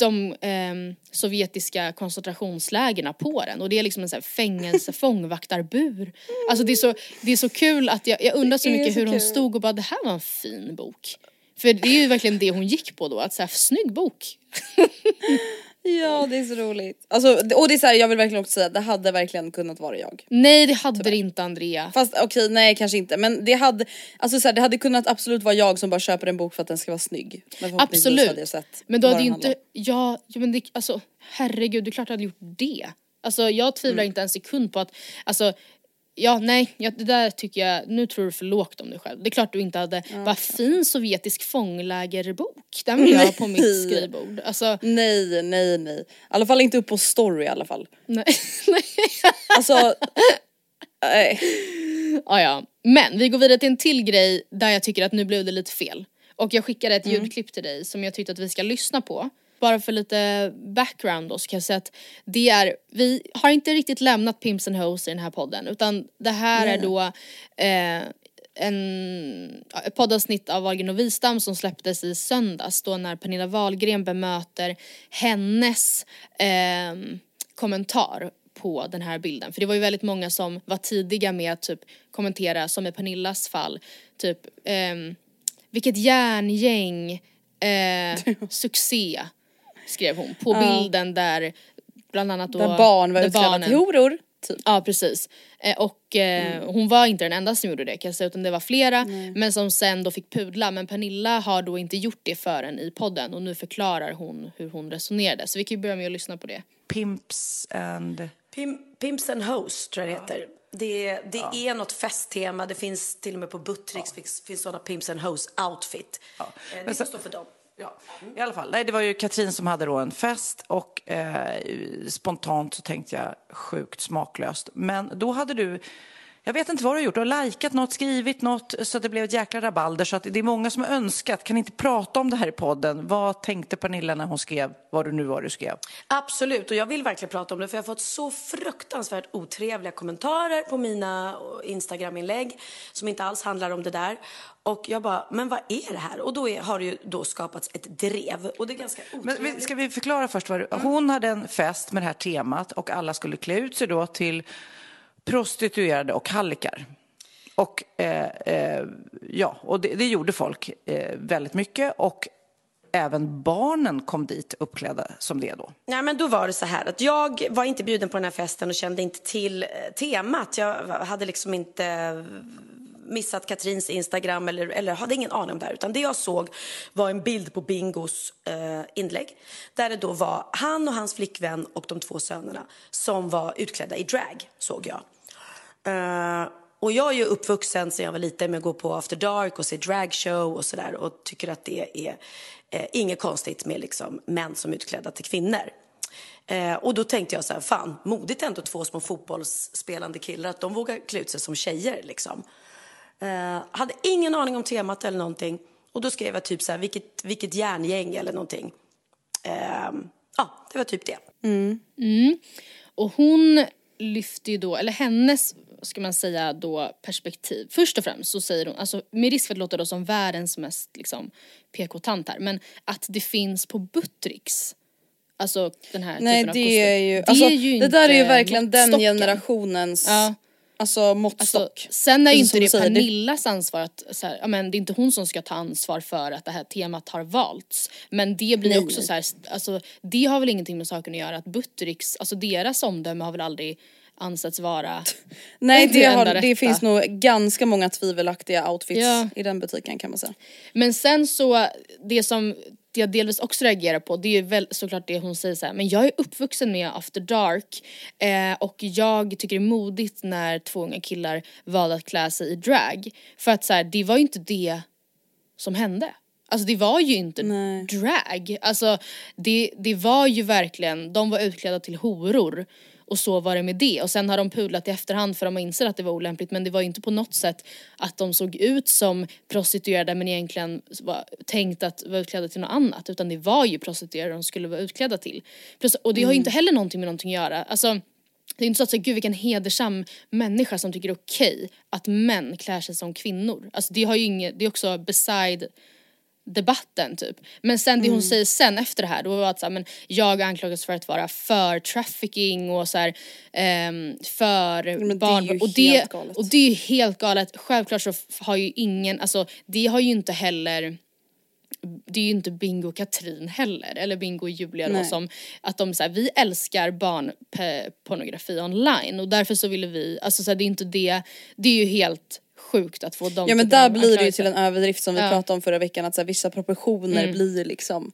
de ehm, sovjetiska koncentrationslägerna på den och det är liksom en sån här fängelse fångvaktarbur. Alltså det är så, det är så kul att jag, jag undrar så mycket så hur hon kul. stod och bara det här var en fin bok. För det är ju verkligen det hon gick på då, att så här, snygg bok. Ja det är så roligt. Alltså, och det är så här, jag vill verkligen också säga att det hade verkligen kunnat vara jag. Nej det hade det inte Andrea. Fast okej nej kanske inte men det hade, alltså så här, det hade kunnat absolut vara jag som bara köper en bok för att den ska vara snygg. Men Absolut. hade jag sett Men du hade ju inte, ja, ja men det, alltså herregud det är klart du hade gjort det. Alltså jag tvivlar Mm. inte en sekund på att, alltså Ja nej, ja, det där tycker jag, nu tror du för lågt om dig själv. Det är klart du inte hade, vad fin sovjetisk fånglägerbok. Den vill jag ha på mitt skrivbord. Alltså Nej nej nej. I alla fall inte upp på story i alla fall. nej. nej. Alltså, nej. Ja, ja. Men vi går vidare till en till grej där jag tycker att nu blev det lite fel. Och jag skickade ett Mm. ljudklipp till dig som jag tyckte att vi ska lyssna på. Bara för lite background då så kan jag säga att det är, vi har inte riktigt lämnat Pimps and Hoes i den här podden utan det här är då eh, en, ett poddavsnitt av Wahlgren och Wistam som släpptes i söndags då när Pernilla Wahlgren bemöter hennes ehm, kommentar på den här bilden. För det var ju väldigt många som var tidiga med att typ kommentera, som i Pernillas fall, typ ehm, vilket järngäng, eh, succé skrev hon på bilden där bland annat då Där barn var utklädda till horor. typ. Ja precis. Eh, och eh, hon var inte den enda som gjorde det kan jag säga utan det var flera men som sen då fick pudla men Pernilla har då inte gjort det förrän i podden och nu förklarar hon hur hon resonerade så vi kan ju börja med att lyssna på det. Pimps and... Pim, Pimps and Hoes tror jag det heter. Det, det är något festtema. Det finns till och med på Buttricks finns, finns sådana Pimps and Hoes outfit. Eh, Det Men stå för dem. Ja, i alla fall. Nej, det var ju Katrin som hade då en fest och eh, spontant så tänkte jag sjukt smaklöst. Men då hade du, jag vet inte vad du har gjort, du har likat något, skrivit något så att det blev ett jäkla rabalder. Så att det är många som har önskat, kan inte prata om det här i podden. Vad tänkte Pernilla när hon skrev vad du nu var du skrev? Absolut, och jag vill verkligen prata om det för jag har fått så fruktansvärt otrevliga kommentarer på mina Instagram-inlägg som inte alls handlar om det där. Och jag bara, men vad är det här? Och då är, har det ju då skapats ett drev och det är ganska Men otrevligt. vi- ska vi förklara först? Vad du, hon hade en fest med det här temat och alla skulle klä ut sig då till prostituerade och hallickar. Och, eh, eh, ja, och det, det gjorde folk eh, väldigt mycket och även barnen kom dit uppklädda som det då. Nej, men då var det så här att jag var inte bjuden på den här festen och kände inte till eh, temat. Jag hade liksom inte missat Katrins Instagram eller, eller hade ingen aning om det här. Utan det jag såg var en bild på Bingos eh, inlägg. Där det då var han och hans flickvän och de två sönerna som var utklädda i drag, såg jag. Eh, och jag är ju uppvuxen sen jag var liten med att gå på After Dark och se dragshow och sådär och tycker att det är eh, inget konstigt med liksom män som är utklädda till kvinnor. Eh, och då tänkte jag så här, fan, modigt ändå två små fotbollsspelande killar att de vågar klä ut sig som tjejer liksom. Eh, hade ingen aning om temat eller någonting och då skrev jag typ så här, vilket, vilket järngäng eller någonting. Eh, ja, det var typ det. Mm. Och hon lyfter ju då, eller hennes, ska man säga då perspektiv. Först och främst så säger hon, alltså med risk för att låta då som världens mest liksom PK-tant här, men att det finns på Buttricks. Alltså den här Nej typen av det kostym. är ju, Det alltså, är ju det där är ju verkligen den generationens Ja. Alltså, Alltså, måttstock. sen är ju inte det säger, Pernillas ansvar att, så här, men det är inte hon som ska ta ansvar för att det här temat har valts. Men det blir Nej. också så här, alltså det har väl ingenting med saken att göra att Buttericks, alltså deras omdöme har väl aldrig ansetts vara Nej det, enda har, det finns nog ganska många tvivelaktiga outfits Ja. i den butiken kan man säga. Men sen så, det som jag delvis också reagerar på det är väl såklart det hon säger så här, men jag är uppvuxen med After Dark eh, och jag tycker det är modigt när två unga killar valde att klä sig i drag. För att så här, det var ju inte det som hände. Alltså det var ju inte drag. Alltså det, det var ju verkligen, de var utklädda till horor och så var det med det. Och sen har de pudlat i efterhand för de har insett att det var olämpligt men det var ju inte på något sätt att de såg ut som prostituerade men egentligen var tänkt att vara utklädda till något annat utan det var ju prostituerade de skulle vara utklädda till. Plus, och det har ju inte heller någonting med någonting att göra. Alltså, det är inte så att säga, gud vilken hedersam människa som tycker det är okej att män klär sig som kvinnor. Alltså det har ju inget, det är också beside debatten typ. Men sen det hon säger sen efter det här då var att så här, men jag anklagas för att vara för trafficking och så här, ehm, för men det barn. ju och, det, galet. och det är ju helt galet. Självklart så har ju ingen, alltså det har ju inte heller det är ju inte Bingo och Katrin heller, eller Bingo och Julia då som att de säger vi älskar barnpornografi online och därför så ville vi, alltså så här, det är inte det, det är ju helt sjukt att få dem Ja men där blir det ju till en överdrift som vi Ja. pratade om förra veckan att så här, vissa proportioner Mm. blir liksom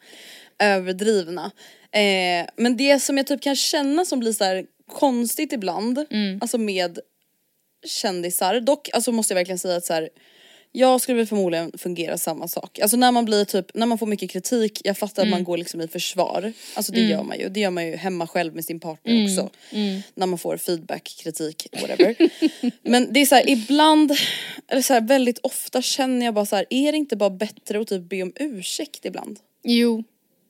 överdrivna. Eh, men det som jag typ kan känna som blir så här konstigt ibland, Mm. alltså med kändisar, dock alltså måste jag verkligen säga att så här, jag skulle väl förmodligen fungera samma sak. Alltså när man blir typ, när man får mycket kritik, jag fattar att man går liksom i försvar. Alltså det Mm. gör man ju, det gör man ju hemma själv med sin partner Mm. också. Mm. När man får feedback, kritik, whatever. Men det är så här, ibland, eller så här, väldigt ofta känner jag bara så här, är det inte bara bättre att typ be om ursäkt ibland? Jo,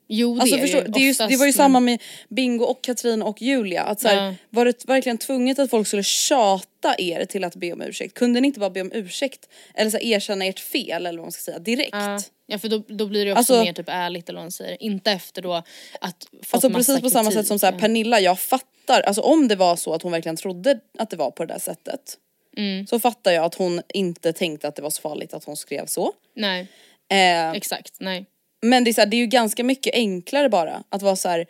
jo det Alltså är förstår, ju det, är ju, oftast, det var ju samma med Bingo och Katrin och Julia. Att så här, Ja. Var det verkligen tvunget att folk skulle tjata er till att be om ursäkt? Kunde ni inte bara be om ursäkt? Eller så här, erkänna ert fel eller vad man ska säga direkt? Ja, ja för då, då blir det också Alltså- mer typ ärligt eller vad man säger. Inte efter då att fått Alltså massa precis på samma kritik. sätt som så här, Ja. Pernilla, jag fattar, alltså om det var så att hon verkligen trodde att det var på det där sättet. Mm. Så fattar jag att hon inte tänkte att det var så farligt att hon skrev så. Nej, Eh, exakt, nej. Men det är, så här, det är ju ganska mycket enklare bara att vara så här.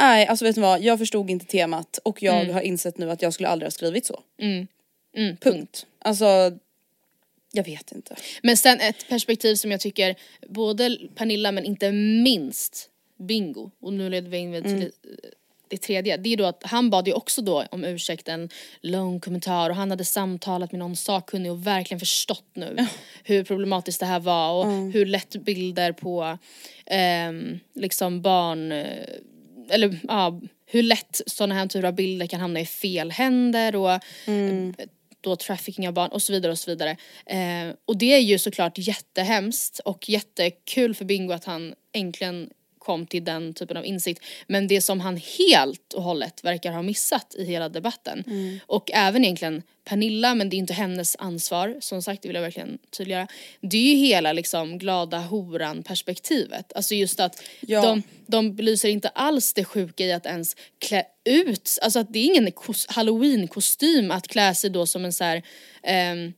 Nej alltså vet ni vad, jag förstod inte temat och jag Mm. har insett nu att jag skulle aldrig ha skrivit så. Mm, Punkt. Alltså, jag vet inte. Men sen ett perspektiv som jag tycker både Pernilla men inte minst Bingo, och nu leder vi in till Mm. Det, tredje, det är då att han bad ju också då om ursäkt, en lång kommentar och han hade samtalat med någon sakkunnig och verkligen förstått nu hur problematiskt det här var och hur lätt bilder på ehm, liksom barn, eh, eller ja, hur lätt sådana här typer av bilder kan hamna i fel händer och eh, då trafficking av barn och så vidare och så vidare. Eh, och det är ju såklart jättehemskt och jättekul för Bingo att han äntligen kom till den typen av insikt. Men det som han helt och hållet verkar ha missat i hela debatten och även egentligen Pernilla, men det är inte hennes ansvar, som sagt det vill jag verkligen tydliggöra. Det är ju hela liksom glada horan perspektivet. Alltså just att Ja. de, de belyser inte alls det sjuka i att ens klä ut, alltså att det är ingen kos- halloween-kostym att klä sig då som en så här ehm,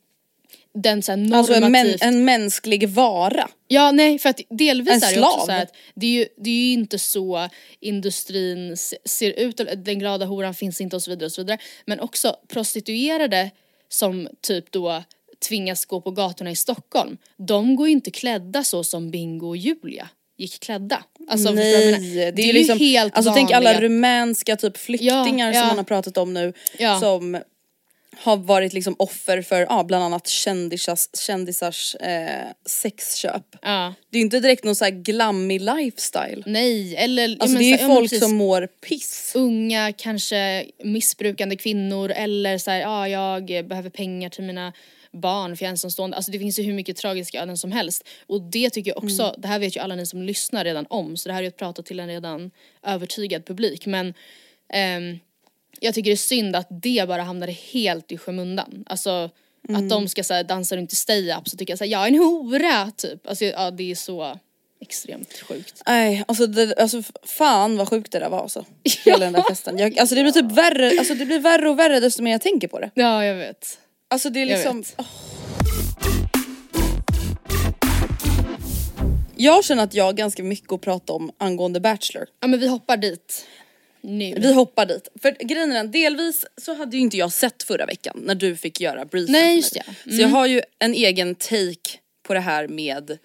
den så här normativt... Alltså en, män, en mänsklig vara. Ja nej för att delvis En är det också så att det är, ju, det är ju inte så industrin se- ser ut, den glada horan finns inte och så vidare och så vidare. Men också prostituerade som typ då tvingas gå på gatorna i Stockholm, de går ju inte klädda så som Bingo och Julia gick klädda. Alltså, Nej, menar? det är ju liksom, helt alltså tänk alla vanliga- rumänska typ flyktingar Ja, som ja. man har pratat om nu Ja. som har varit liksom offer för ja, bland annat kändisars, kändisars eh, sexköp. Ja. Det är ju inte direkt någon så här glammig lifestyle. Nej eller... Alltså det är ju folk som mår piss. unga, kanske missbrukande kvinnor eller så här, ja jag behöver pengar till mina barn för jag är ensamstående. Alltså det finns ju hur mycket tragiska öden som helst. Och det tycker jag också, det här vet ju alla ni som lyssnar redan om så det här är ju att prata till en redan övertygad publik men ehm, jag tycker det är synd att det bara hamnade helt i skymundan. Alltså att de ska så här, dansa runt i stay-up så tycker jag såhär, jag är en hora typ. Alltså ja det är så extremt sjukt. Nej, alltså, det, alltså fan vad sjukt det där var alltså. Hela den där festen. Jag, alltså det blir typ värre, alltså det blir värre och värre desto mer jag tänker på det. Ja jag vet. Alltså det är Jag liksom... vet. åh. Jag känner att jag har ganska mycket att prata om angående Bachelor. Ja men vi hoppar dit. Nu. Vi hoppar dit. För grejen är den, delvis så hade ju inte jag sett förra veckan när du fick göra briefen Nej, just mig. det. Så jag har ju en egen take på det här med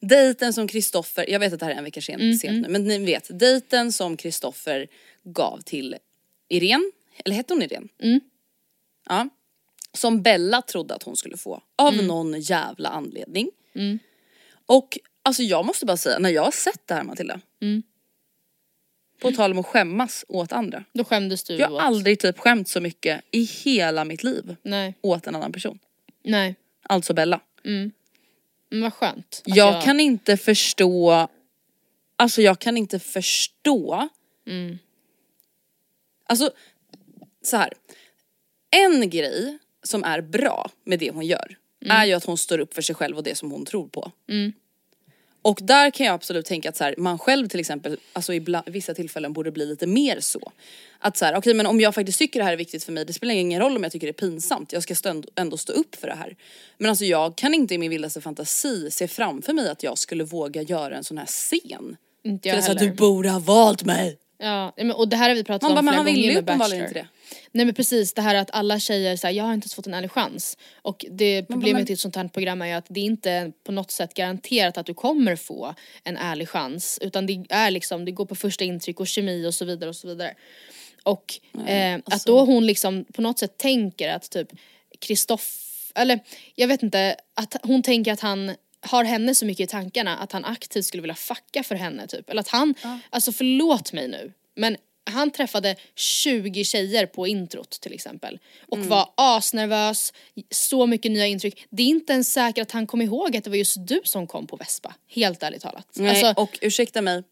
dejten som Kristoffer, jag vet att det här är en vecka Mm, sent, sent nu, men ni vet dejten som Kristoffer gav till Irene, eller hette hon Irene? Mm. Ja. Som Bella trodde att hon skulle få av Mm. någon jävla anledning. Och alltså jag måste bara säga, när jag har sett det här Matilda, Mm. På tal om att skämmas åt andra. Då skämdes du Jag åt. har aldrig typ skämt så mycket i hela mitt liv Nej. åt en annan person. Nej. Alltså Bella. Men vad skönt. att Jag kan inte förstå, alltså jag kan inte förstå. Mm. Alltså så här. En grej som är bra med det hon gör är ju att hon står upp för sig själv och det som hon tror på. Och där kan jag absolut tänka att så här, man själv till exempel, alltså i vissa tillfällen borde bli lite mer så. Att så här, okej men om jag faktiskt tycker det här är viktigt för mig, det spelar ingen roll om jag tycker det är pinsamt, jag ska stå, ändå stå upp för det här. Men alltså jag kan inte i min vildaste fantasi se framför mig att jag skulle våga göra en sån här scen. Inte För jag så här, heller. du borde ha valt mig. Ja, men, och det här har vi pratat Man om bara, flera han ville gånger ju med uppenbarligen Bachelor. inte det. Nej men precis det här att alla tjejer säger jag har inte ens fått en ärlig chans. Och det problemet men- i ett sånt här program är ju att det inte är på något sätt garanterat att du kommer få en ärlig chans. Utan det är liksom, det går på första intryck och kemi och så vidare och så vidare. Och eh, att alltså- då hon liksom på något sätt tänker att typ Kristoff, eller jag vet inte, att hon tänker att han har henne så mycket i tankarna att han aktivt skulle vilja fucka för henne typ. Eller att han, alltså förlåt mig nu, men han träffade 20 tjejer på introt till exempel. Och Mm. var asnervös, så mycket nya intryck. Det är inte ens säkert att han kom ihåg att det var just du som kom på Vespa. Helt ärligt talat. Nej, Alltså, och ursäkta mig,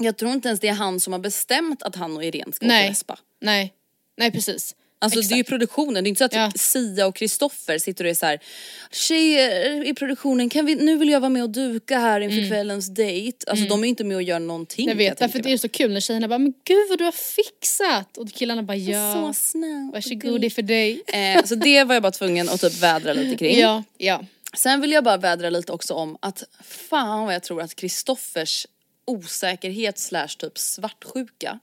jag tror inte ens det är han som har bestämt att han och Irene ska nej, Vespa. nej, nej precis. Alltså det är ju Exakt. produktionen, det är inte så att Ja. Sia och Kristoffer sitter och är så här. tjejer i produktionen, kan vi, nu vill jag vara med och duka här inför kvällens dejt. Alltså de är inte med och gör någonting. Mm. Jag vet, därför tänka det är så kul när tjejerna bara men gud vad du har fixat och killarna bara ja, Så snällt. varsågod det är för dig. Eh, så det var jag bara tvungen att typ vädra lite kring. Ja, ja. Sen vill jag bara vädra lite också om att fan vad jag tror att Kristoffers osäkerhet slash typ svartsjuka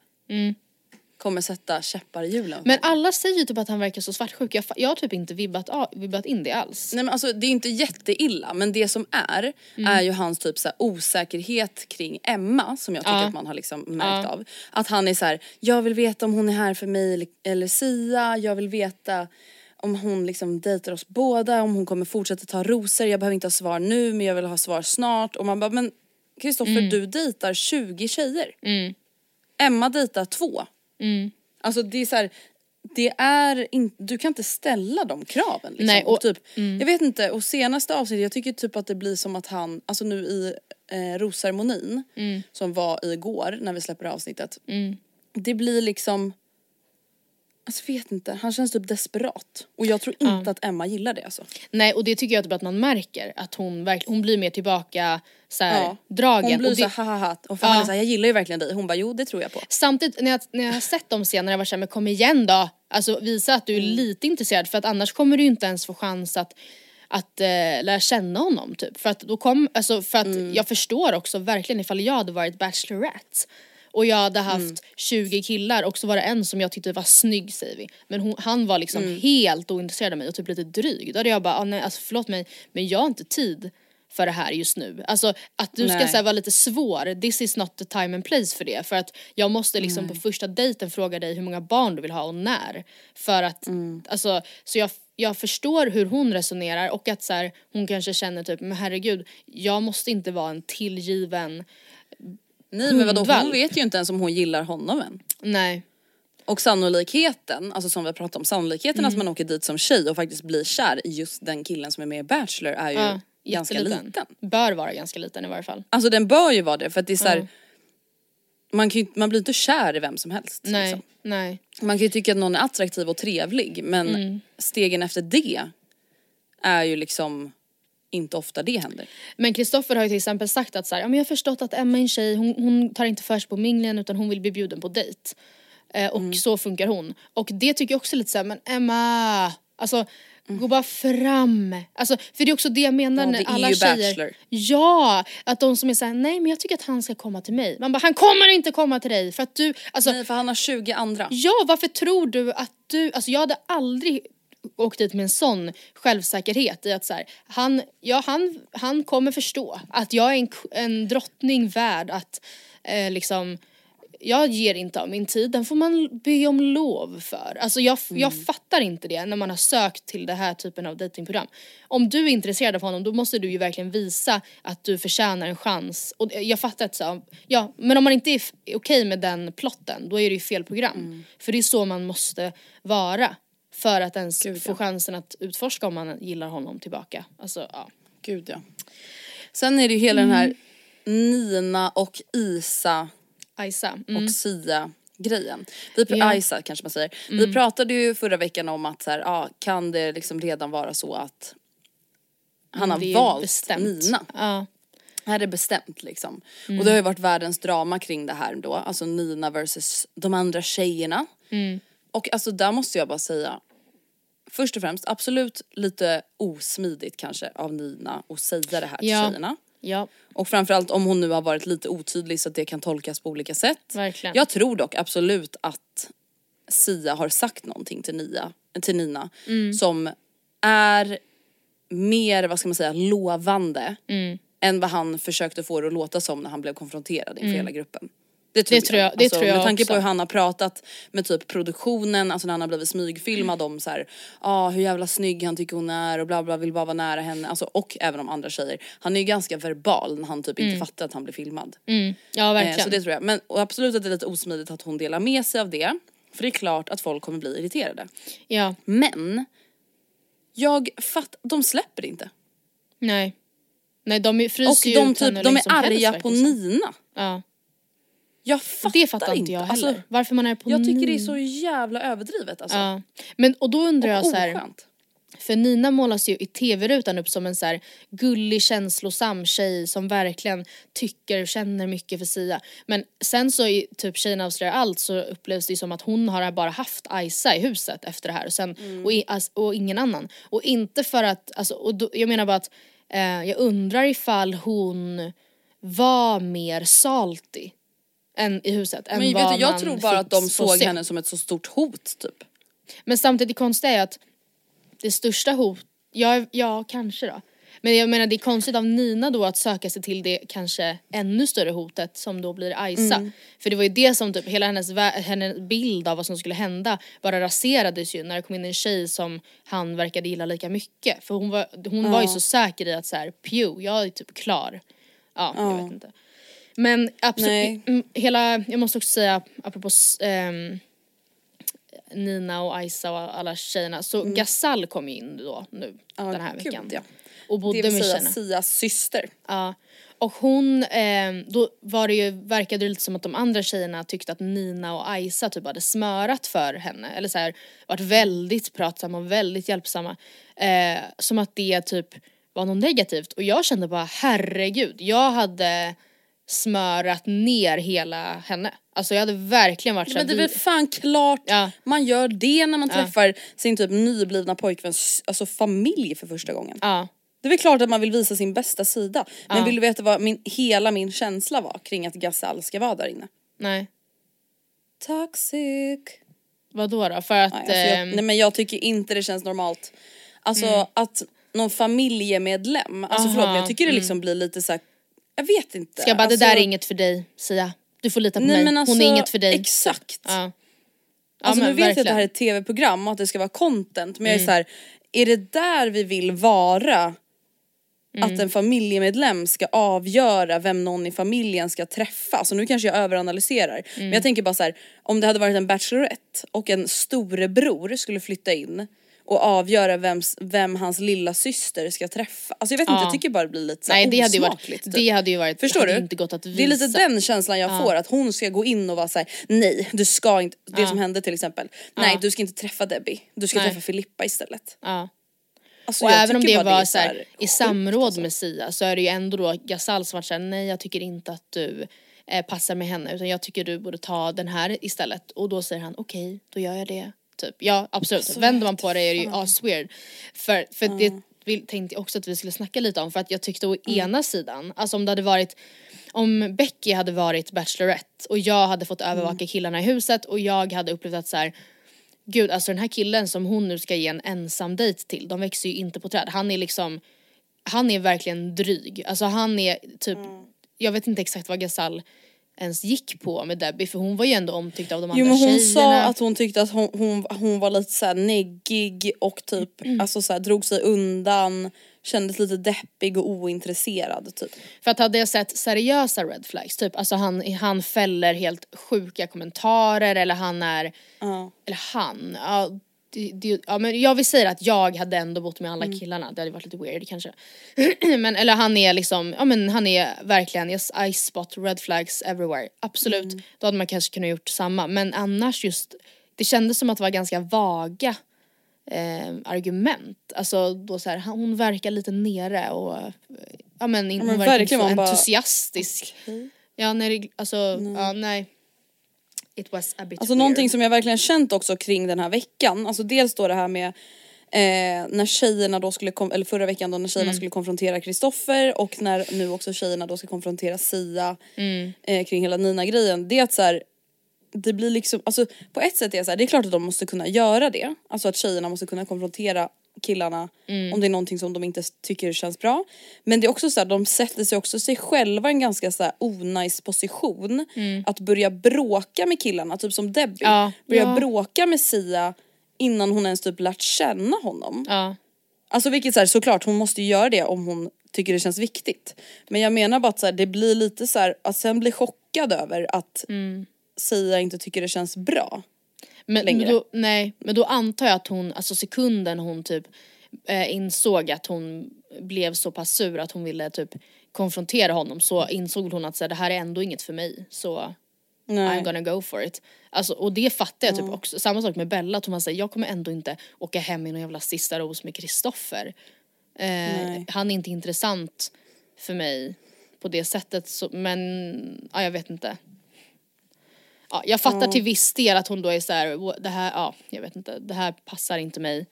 kommer sätta käppar i hjulen. Men alla säger ju typ att han verkar så svartsjuk. Jag, jag har typ inte vibbat, a- vibbat in det alls. Nej men alltså det är inte jätteilla men det som är Mm. är ju hans typ så osäkerhet kring Emma som jag tycker Ja. att man har liksom märkt av. Att han är så här: jag vill veta om hon är här för mig eller, Sia, jag vill veta om hon liksom dejtar oss båda, om hon kommer fortsätta ta rosor, jag behöver inte ha svar nu men jag vill ha svar snart och man bara men Kristoffer Mm. du dejtar 20 tjejer. Emma dejtar två. Mm. Alltså det är så här, det är inte, du kan inte ställa de kraven liksom. Nej, och, och- typ, jag vet inte, och senaste avsnittet, jag tycker typ att det blir som att han, alltså nu i eh, rosceremonin Mm. som var igår när vi släpper avsnittet. Det blir liksom, alltså vet inte, han känns typ desperat. Och jag tror inte att Emma gillar det alltså. Nej och det tycker jag typ att man märker att hon, verk- hon blir mer tillbaka så här, Ja. dragen. Hon blir och det, så här, haha, och för Ja. han är så här, jag gillar ju verkligen dig. Hon bara, jo det tror jag på. Samtidigt när jag, när jag har sett de scenerna jag var såhär, men kom igen då. Alltså visa att du är Mm. lite intresserad för att annars kommer du inte ens få chans att att eh, lära känna honom typ. För att då kom, alltså för att Mm. jag förstår också verkligen ifall jag hade varit bachelorette och jag hade haft Mm. 20 killar och så var det en som jag tyckte var snygg säger vi. Men hon, han var liksom Mm. helt ointresserad av mig och typ lite dryg. Då hade jag bara, ah, nej alltså förlåt mig men jag har inte tid för det här just nu. Alltså att du ska Nej. så här, vara lite svår, this is not the time and place för det. För att jag måste liksom på första dejten fråga dig hur många barn du vill ha och när. För att, alltså, så jag, jag förstår hur hon resonerar och att så här, hon kanske känner typ, men herregud, jag måste inte vara en tillgiven, Nej men vadå, hon vet ju inte ens om hon gillar honom än. nej. Och sannolikheten, alltså som vi har pratat om, sannolikheten Mm. att man åker dit som tjej och faktiskt blir kär i just den killen som är med i Bachelor är ju Ja, ganska liten. Bör vara ganska liten i varje fall. Alltså den bör ju vara det för att det är så här, Ja. man, kan ju, man blir inte kär i vem som helst. Nej, Liksom. nej. Man kan ju tycka att någon är attraktiv och trevlig men Mm. stegen efter det är ju liksom inte ofta det händer. Men Kristoffer har ju till exempel sagt att så här, ja, men jag har förstått att Emma är en tjej, hon, hon tar inte för sig på minglingen utan hon vill bli bjuden på dejt. Eh, och Mm. så funkar hon. Och det tycker jag också är lite såhär, men Emma, alltså gå bara fram. Alltså, för det är också det jag menar Mm. Ja, när det är alla ju tjejer. Bachelor. Ja, att de som är såhär, nej men jag tycker att han ska komma till mig. Man bara, han kommer inte komma till dig för att du, alltså Nej för han har 20 andra. Ja, varför tror du att du, alltså jag hade aldrig åkt dit med en sån självsäkerhet i att så här, han, ja, han, han kommer förstå att jag är en, en drottning värd att eh, liksom jag ger inte av min tid, den får man be om lov för. Alltså jag, jag fattar inte det när man har sökt till det här typen av datingprogram. Om du är intresserad av honom då måste du ju verkligen visa att du förtjänar en chans. Och jag fattar att så, ja men om man inte är okej med den plotten då är det ju fel program. För det är så man måste vara. För att ens Gud, få ja. chansen att utforska om man gillar honom tillbaka. Alltså ja. Gud ja. Sen är det ju hela den här Mm. Nina och Isa Ajsa. Mm. och Sia grejen. Vi Ja. Isa kanske man säger. Vi pratade ju förra veckan om att så här, ja, kan det liksom redan vara så att han har Det är valt bestämt. Nina. Ja. Här är det bestämt liksom. Mm. Och det har ju varit världens drama kring det här då, alltså Nina versus de andra tjejerna. Mm. Och alltså där måste jag bara säga, först och främst absolut lite osmidigt kanske av Nina att säga det här till Ja. tjejerna. ja, Och framförallt om hon nu har varit lite otydlig så att det kan tolkas på olika sätt. verkligen. Jag tror dock absolut att Sia har sagt någonting till, Nia, till Nina Mm. som är mer, vad ska man säga, lovande Mm. än vad han försökte få det att låta som när han blev konfronterad inför hela gruppen. Det tror, Mm. Det tror jag- det Alltså, tror jag Med tanke också. på hur han har pratat med typ produktionen, alltså när han har blivit smygfilmad om så här, ah, hur jävla snygg han tycker hon är och bla bla, vill bara vara nära henne. Alltså, och även om andra tjejer. Han är ju ganska verbal när han typ inte fattar att han blir filmad. Mm. Ja verkligen. Eh, så det tror jag. Men och absolut att det är lite osmidigt att hon delar med sig av det. För det är klart att folk kommer bli irriterade. Ja, Men jag fattar, de släpper inte. nej. Nej de fryser Och ju de, ut henne typ, de är länge som helst, arga på. Nina. Ja. Jag fattar Det fattar inte jag heller. Alltså, Varför man är på jag tycker det är så jävla överdrivet alltså. Ja. Men och då undrar jag och så här, för Nina målas ju i tv-rutan upp som en så här gullig känslosam tjej som verkligen tycker och känner mycket för Sia. Men sen så i typ Tjejerna avslöjar allt så upplevs det som att hon har bara haft Isa i huset efter det här och, sen, Mm. och, i, as- och ingen annan. Och inte för att, alltså, och då, jag menar bara att eh, jag undrar ifall hon var mer salty än i huset. än Men vet du, jag tror bara att de såg henne som ett så stort hot typ. Men samtidigt det konstiga är att det största hot, ja, ja kanske då. Men jag menar det är konstigt av Nina då att söka sig till det kanske ännu större hotet som då blir Aisa. Mm. För det var ju det som typ hela hennes, hennes bild av vad som skulle hända bara raserades ju när det kom in en tjej som han verkade gilla lika mycket. För hon var, hon var ju Ja. så säker i att så här, pew, jag är typ klar. Ja, jag vet inte. Men absolut, mm, hela, jag måste också säga apropå ehm, Nina och Aisa och alla tjejerna. Så Gasal kom ju in då nu Mm. Ja, den här gud, veckan. ja. Och bodde Det vill med säga tjejerna. Sias syster. Ja. Och hon, eh, då var det ju, verkade det lite som att de andra tjejerna tyckte att Nina och Aisa typ hade smörat för henne. Eller så här, varit väldigt pratsamma och väldigt hjälpsamma. Eh, som att det typ var något negativt. Och jag kände bara herregud, jag hade smörat ner hela henne. Alltså jag hade verkligen varit så Men det är väl fan klart Ja. man gör det när man Ja. träffar sin typ nyblivna pojkväns alltså familj för första gången. Ja. Det är väl klart att man vill visa sin bästa sida. Men Ja. vill du veta vad min, hela min känsla var kring att Gasal ska vara där inne? Nej. Toxic. Vadå då? För att... Nej, alltså jag, ehm, nej men jag tycker inte det känns normalt. Alltså Mm. att någon familjemedlem, alltså Aha, förlåt men jag tycker det mm. liksom blir lite så här. Jag vet inte. Ska jag bara, alltså, det där är inget för dig, Sia. Du får lita på Nej mig. men alltså, Hon är inget för dig. Exakt. Ja. Ja, Alltså men nu vet jag att det verkligen. här är ett tv-program och att det ska vara content men jag är Mm. så här, är det där vi vill vara? Mm. Att en familjemedlem ska avgöra vem någon i familjen ska träffa. Alltså nu kanske jag överanalyserar. Men Mm. jag tänker bara så här, om det hade varit en bachelorette och en storebror skulle flytta in och avgöra vems, vem hans lilla syster ska träffa. Alltså jag vet inte, Ja. jag tycker bara det blir lite så Nej det hade ju varit, typ. det hade ju varit, Förstår hade du? inte gått att visa. Det är lite den känslan jag Ja. får att hon ska gå in och vara såhär, nej du ska inte, det Ja. som hände till exempel, nej du ska inte träffa Debbie, du ska Nej. träffa Filippa istället. Ja. Alltså, och även om det var är så här, i samråd med Sia så är det ju ändå då Gasal som varit såhär, nej jag tycker inte att du eh, passar med henne utan jag tycker du borde ta den här istället. Och då säger han okej, då gör jag det. Typ. Ja absolut, Alltså, vänder man på det är det ju asweird. För, för det vill, tänkte jag också att vi skulle snacka lite om för att jag tyckte å Mm. ena sidan, alltså om det hade varit om Becky hade varit Bachelorette och jag hade fått övervaka Mm. killarna i huset och jag hade upplevt att så här, Gud alltså den här killen som hon nu ska ge en ensam dejt till, de växer ju inte på träd. Han är liksom, han är verkligen dryg. Alltså han är typ, Mm. jag vet inte exakt vad Gasal ens gick på med Debbie för hon var ju ändå omtyckt av de andra Jo men hon tjejerna. sa att hon tyckte att hon, hon, hon var lite såhär neggig och typ Mm. alltså så här, drog sig undan, kändes lite deppig och ointresserad typ. För att hade jag sett seriösa red flags, typ alltså han, han fäller helt sjuka kommentarer eller han är, Ja. eller han, ja, det, det, ja men jag vill säga att jag hade ändå bott med alla killarna, det hade varit lite weird kanske. men eller han är liksom, ja men han är verkligen, yes, I spot red flags everywhere, absolut. Då hade man kanske kunnat gjort samma men annars just, det kändes som att det var ganska vaga eh, argument. Alltså då så här, hon verkar lite nere och ja men, men hon verkar inte så man bara, entusiastisk. Ja nej, alltså ja nej. It was a bit Alltså weird. någonting som jag verkligen känt också kring den här veckan, alltså dels då det här med eh, när tjejerna då skulle, kom, eller förra veckan då när tjejerna Mm. skulle konfrontera Kristoffer och när nu också tjejerna då ska konfrontera Sia Mm. eh, kring hela Nina-grejen. Det är att så här, det blir liksom, alltså på ett sätt är det så här, det är klart att de måste kunna göra det. Alltså att tjejerna måste kunna konfrontera killarna Mm. om det är någonting som de inte tycker känns bra. Men det är också så här, de sätter sig också sig själva i en ganska så här onajs position. Att börja bråka med killarna, typ som Debbie. Mm. Ja. Börja Ja. bråka med Sia innan hon ens typ lärt känna honom. Ja. Alltså vilket så här, såklart hon måste göra det om hon tycker det känns viktigt. Men jag menar bara att så här, det blir lite så här, att sen bli chockad över att Mm. Sia inte tycker det känns bra. Men, längre. men då, nej, men då antar jag att hon, alltså sekunden hon typ eh, insåg att hon blev så pass sur att hon ville typ konfrontera honom så insåg hon att så här, det här är ändå inget för mig så Nej. I'm gonna go for it. Alltså, och det fattar jag typ också, samma sak med Bella att hon säger jag kommer ändå inte åka hem i någon jävla sista ros med Kristoffer. Eh, han är inte intressant för mig på det sättet så, men ja, jag vet inte. Ja, jag fattar Ja. till viss del att hon då är så här, "Wha- det här, ja, jag vet inte, det här passar inte mig.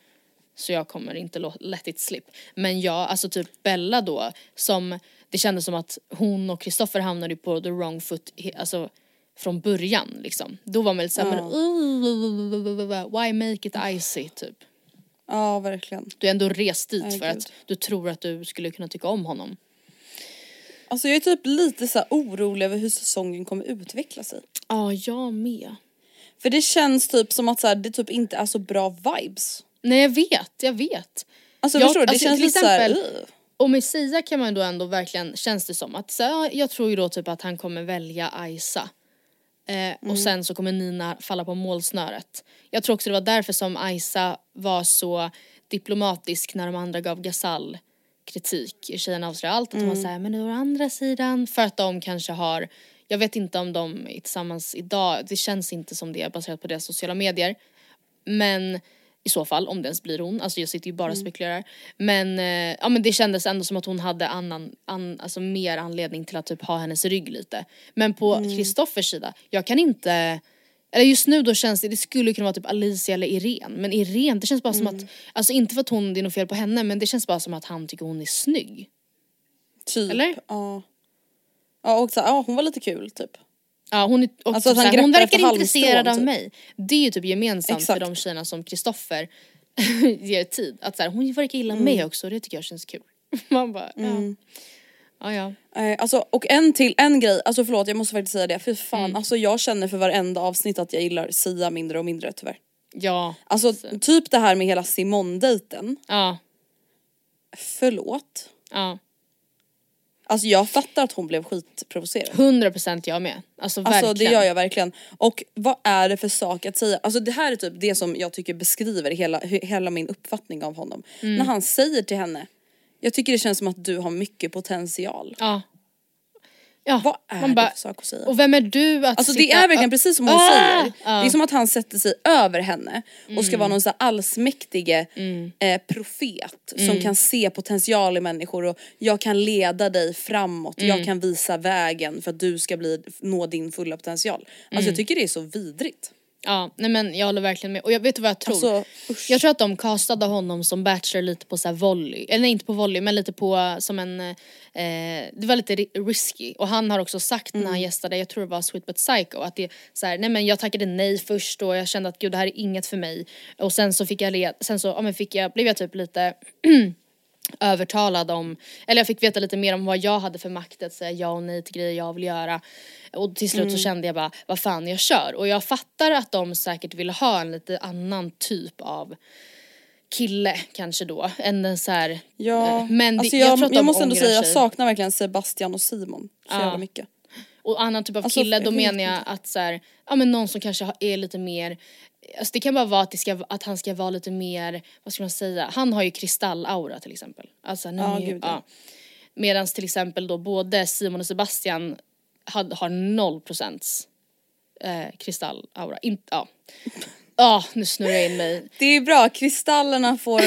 Så jag kommer inte let it slip. Men jag, alltså typ Bella då, som det kändes som att hon och Kristoffer hamnade på the wrong foot, alltså från början liksom. Då var man lite såhär, Ja. men why make it icy typ. Ja verkligen. Du är ändå rest dit Nej, för gud. att du tror att du skulle kunna tycka om honom. Alltså jag är typ lite så här orolig över hur säsongen kommer utveckla sig. Ja, jag med. För det känns typ som att så här, det typ inte är så bra vibes. Nej jag vet, jag vet. Alltså Jag- förstår du? Det alltså, känns lite exempel- Och med Sia kan man då ändå verkligen, känns det som att så, ja, jag tror ju då typ att han kommer välja Aisa. Eh, Och sen så kommer Nina falla på målsnöret. Jag tror också det var därför som Aisa var så diplomatisk när de andra gav Gasall kritik i Tjejerna avslöjar allt. Att de var såhär, men å andra sidan, för att de kanske har, jag vet inte om de är tillsammans idag, det känns inte som det baserat på deras sociala medier. Men i så fall, om det ens blir hon, alltså jag sitter ju bara och spekulerar. Men, eh, ja, men det kändes ändå som att hon hade annan, an, alltså mer anledning till att typ ha hennes rygg lite. Men på Kristoffers sida, jag kan inte eller just nu då känns det, det skulle kunna vara typ Alicia eller Irene. Men Irene, det känns bara som att, alltså inte för att hon, det är något fel på henne men det känns bara som att han tycker hon är snygg. Typ. Eller? Ja. Ja och så, ja hon var lite kul typ. Ja hon, är, och Alltså typ såhär, hon verkar intresserad halmstrån, av typ. mig. Det är ju typ gemensamt Exakt. för de tjejerna som Kristoffer ger tid. Att såhär, hon verkar gilla mig också och det tycker jag känns kul. Man bara, ja. Ja ja. Eh, alltså, och en till, en grej, alltså förlåt jag måste faktiskt säga det, för fan Mm. alltså jag känner för varenda avsnitt att jag gillar Sia mindre och mindre tyvärr. Ja. Alltså typ det här med hela Simon-dejten, Ja. förlåt. Ja. Alltså jag fattar att hon blev skitprovocerad. 100% jag med. Alltså verkligen. Alltså det gör jag verkligen. Och vad är det för sak att säga? Alltså det här är typ det som jag tycker beskriver hela, he- hela min uppfattning av honom. Mm. När han säger till henne, jag tycker det känns som att du har mycket potential. Ja. Ja. Vad är man det bara, för sak att säga? Och vem är du att Alltså det sitta... är verkligen precis som hon Ah! säger. Ja. Det är som att han sätter sig över henne och ska vara någon så här allsmäktige Mm. eh, profet som kan se potential i människor och jag kan leda dig framåt, Mm. jag kan visa vägen för att du ska bli, nå din fulla potential. Alltså Mm. jag tycker det är så vidrigt. Ja, nej men jag håller verkligen med. Och jag vet vad jag tror? Alltså, jag tror att de castade honom som bachelor lite på så här volley, eller nej inte på volley men lite på som en, eh, det var lite ri- risky. Och han har också sagt när han gästade, jag tror det var Sweet But Psycho, att det är så här, nej men jag tackade nej först och jag kände att gud det här är inget för mig. Och sen så fick jag, sen så, ja men fick jag, blev jag typ lite övertalad om, eller jag fick veta lite mer om vad jag hade för makt att säga ja och nej till grejer jag vill göra. Och till slut så kände jag bara, vad fan jag kör. Och jag fattar att de säkert vill ha en lite annan typ av kille kanske då, än den så här, Ja, eh, men det, alltså jag, jag, tror att jag, måste ändå säga jag sig. saknar verkligen Sebastian och Simon så Ja. jävla mycket. Och annan typ av Alltså, kille, då jag menar jag att så här, ja men någon som kanske är lite mer Alltså det kan bara vara att, ska, att han ska vara lite mer, vad ska man säga, han har ju kristallaura till exempel. Alltså, han är ju- gud, ja. Medan till exempel då både Simon och Sebastian had, har noll procents eh, kristallaura. In, ja. Ja, nu snurrar jag in mig. Det är bra, kristallerna får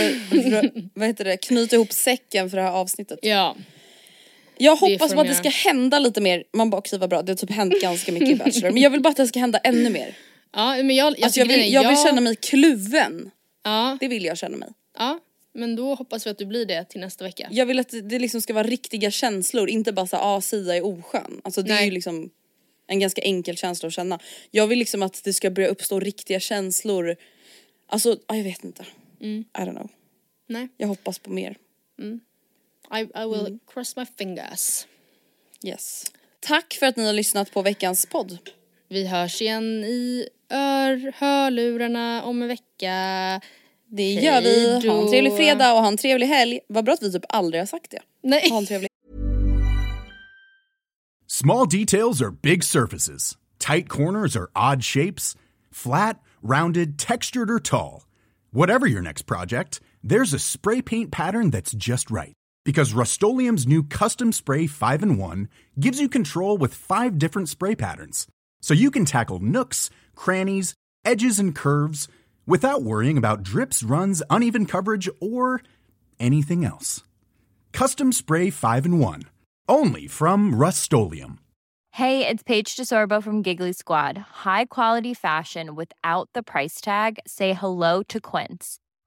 vad heter det, knyta ihop säcken för det här avsnittet. Ja. Jag hoppas bara att det ska hända lite mer, man bara okej vad bra, det har typ hänt ganska mycket i Bachelor. Men jag vill bara att det ska hända ännu mer. Ja, men jag, Alltså jag vill, är, jag vill känna mig kluven. Ja, Det vill jag känna mig. ja, men då hoppas vi att du blir det till nästa vecka. Jag vill att det- liksom ska vara riktiga känslor, inte bara såhär ah Sia är oskön. Alltså det är Nej. ju liksom en ganska enkel känsla att känna. Jag vill liksom att det ska börja uppstå riktiga känslor. Alltså, ah, jag vet inte. Mm. I don't know. Nej, Jag hoppas på mer. I, I will Mm. cross my fingers. Yes. Tack för att ni har lyssnat på veckans podd. Vi hörs igen i ör, hörlurarna om en vecka. Det Hej gör vi. Ha en trevlig fredag och ha en trevlig helg. Vad bra att vi typ aldrig har sagt det. Nej. Ha en trevlig Small details are big surfaces. Tight corners are odd shapes. Flat, rounded, textured, or tall. Whatever your next project, there's a spray paint pattern that's just right. Because Rust new Custom Spray 5 in 1 gives you control with five different spray patterns. So you can tackle nooks, crannies, edges, and curves without worrying about drips, runs, uneven coverage, or anything else. Custom Spray 5 in 1. Only from Rust Hey, it's Paige DeSorbo from Giggly Squad. High quality fashion without the price tag. Say hello to Quince.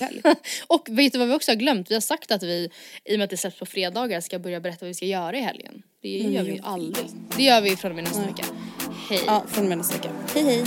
och vet du vad vi också har glömt? Vi har sagt att vi, i och med att det släpps på fredagar, ska börja berätta vad vi ska göra i helgen. Det gör vi ju aldrig. Det gör vi från och med nästa vecka. Hej. Ja, från och med nästa vecka. Hej hej.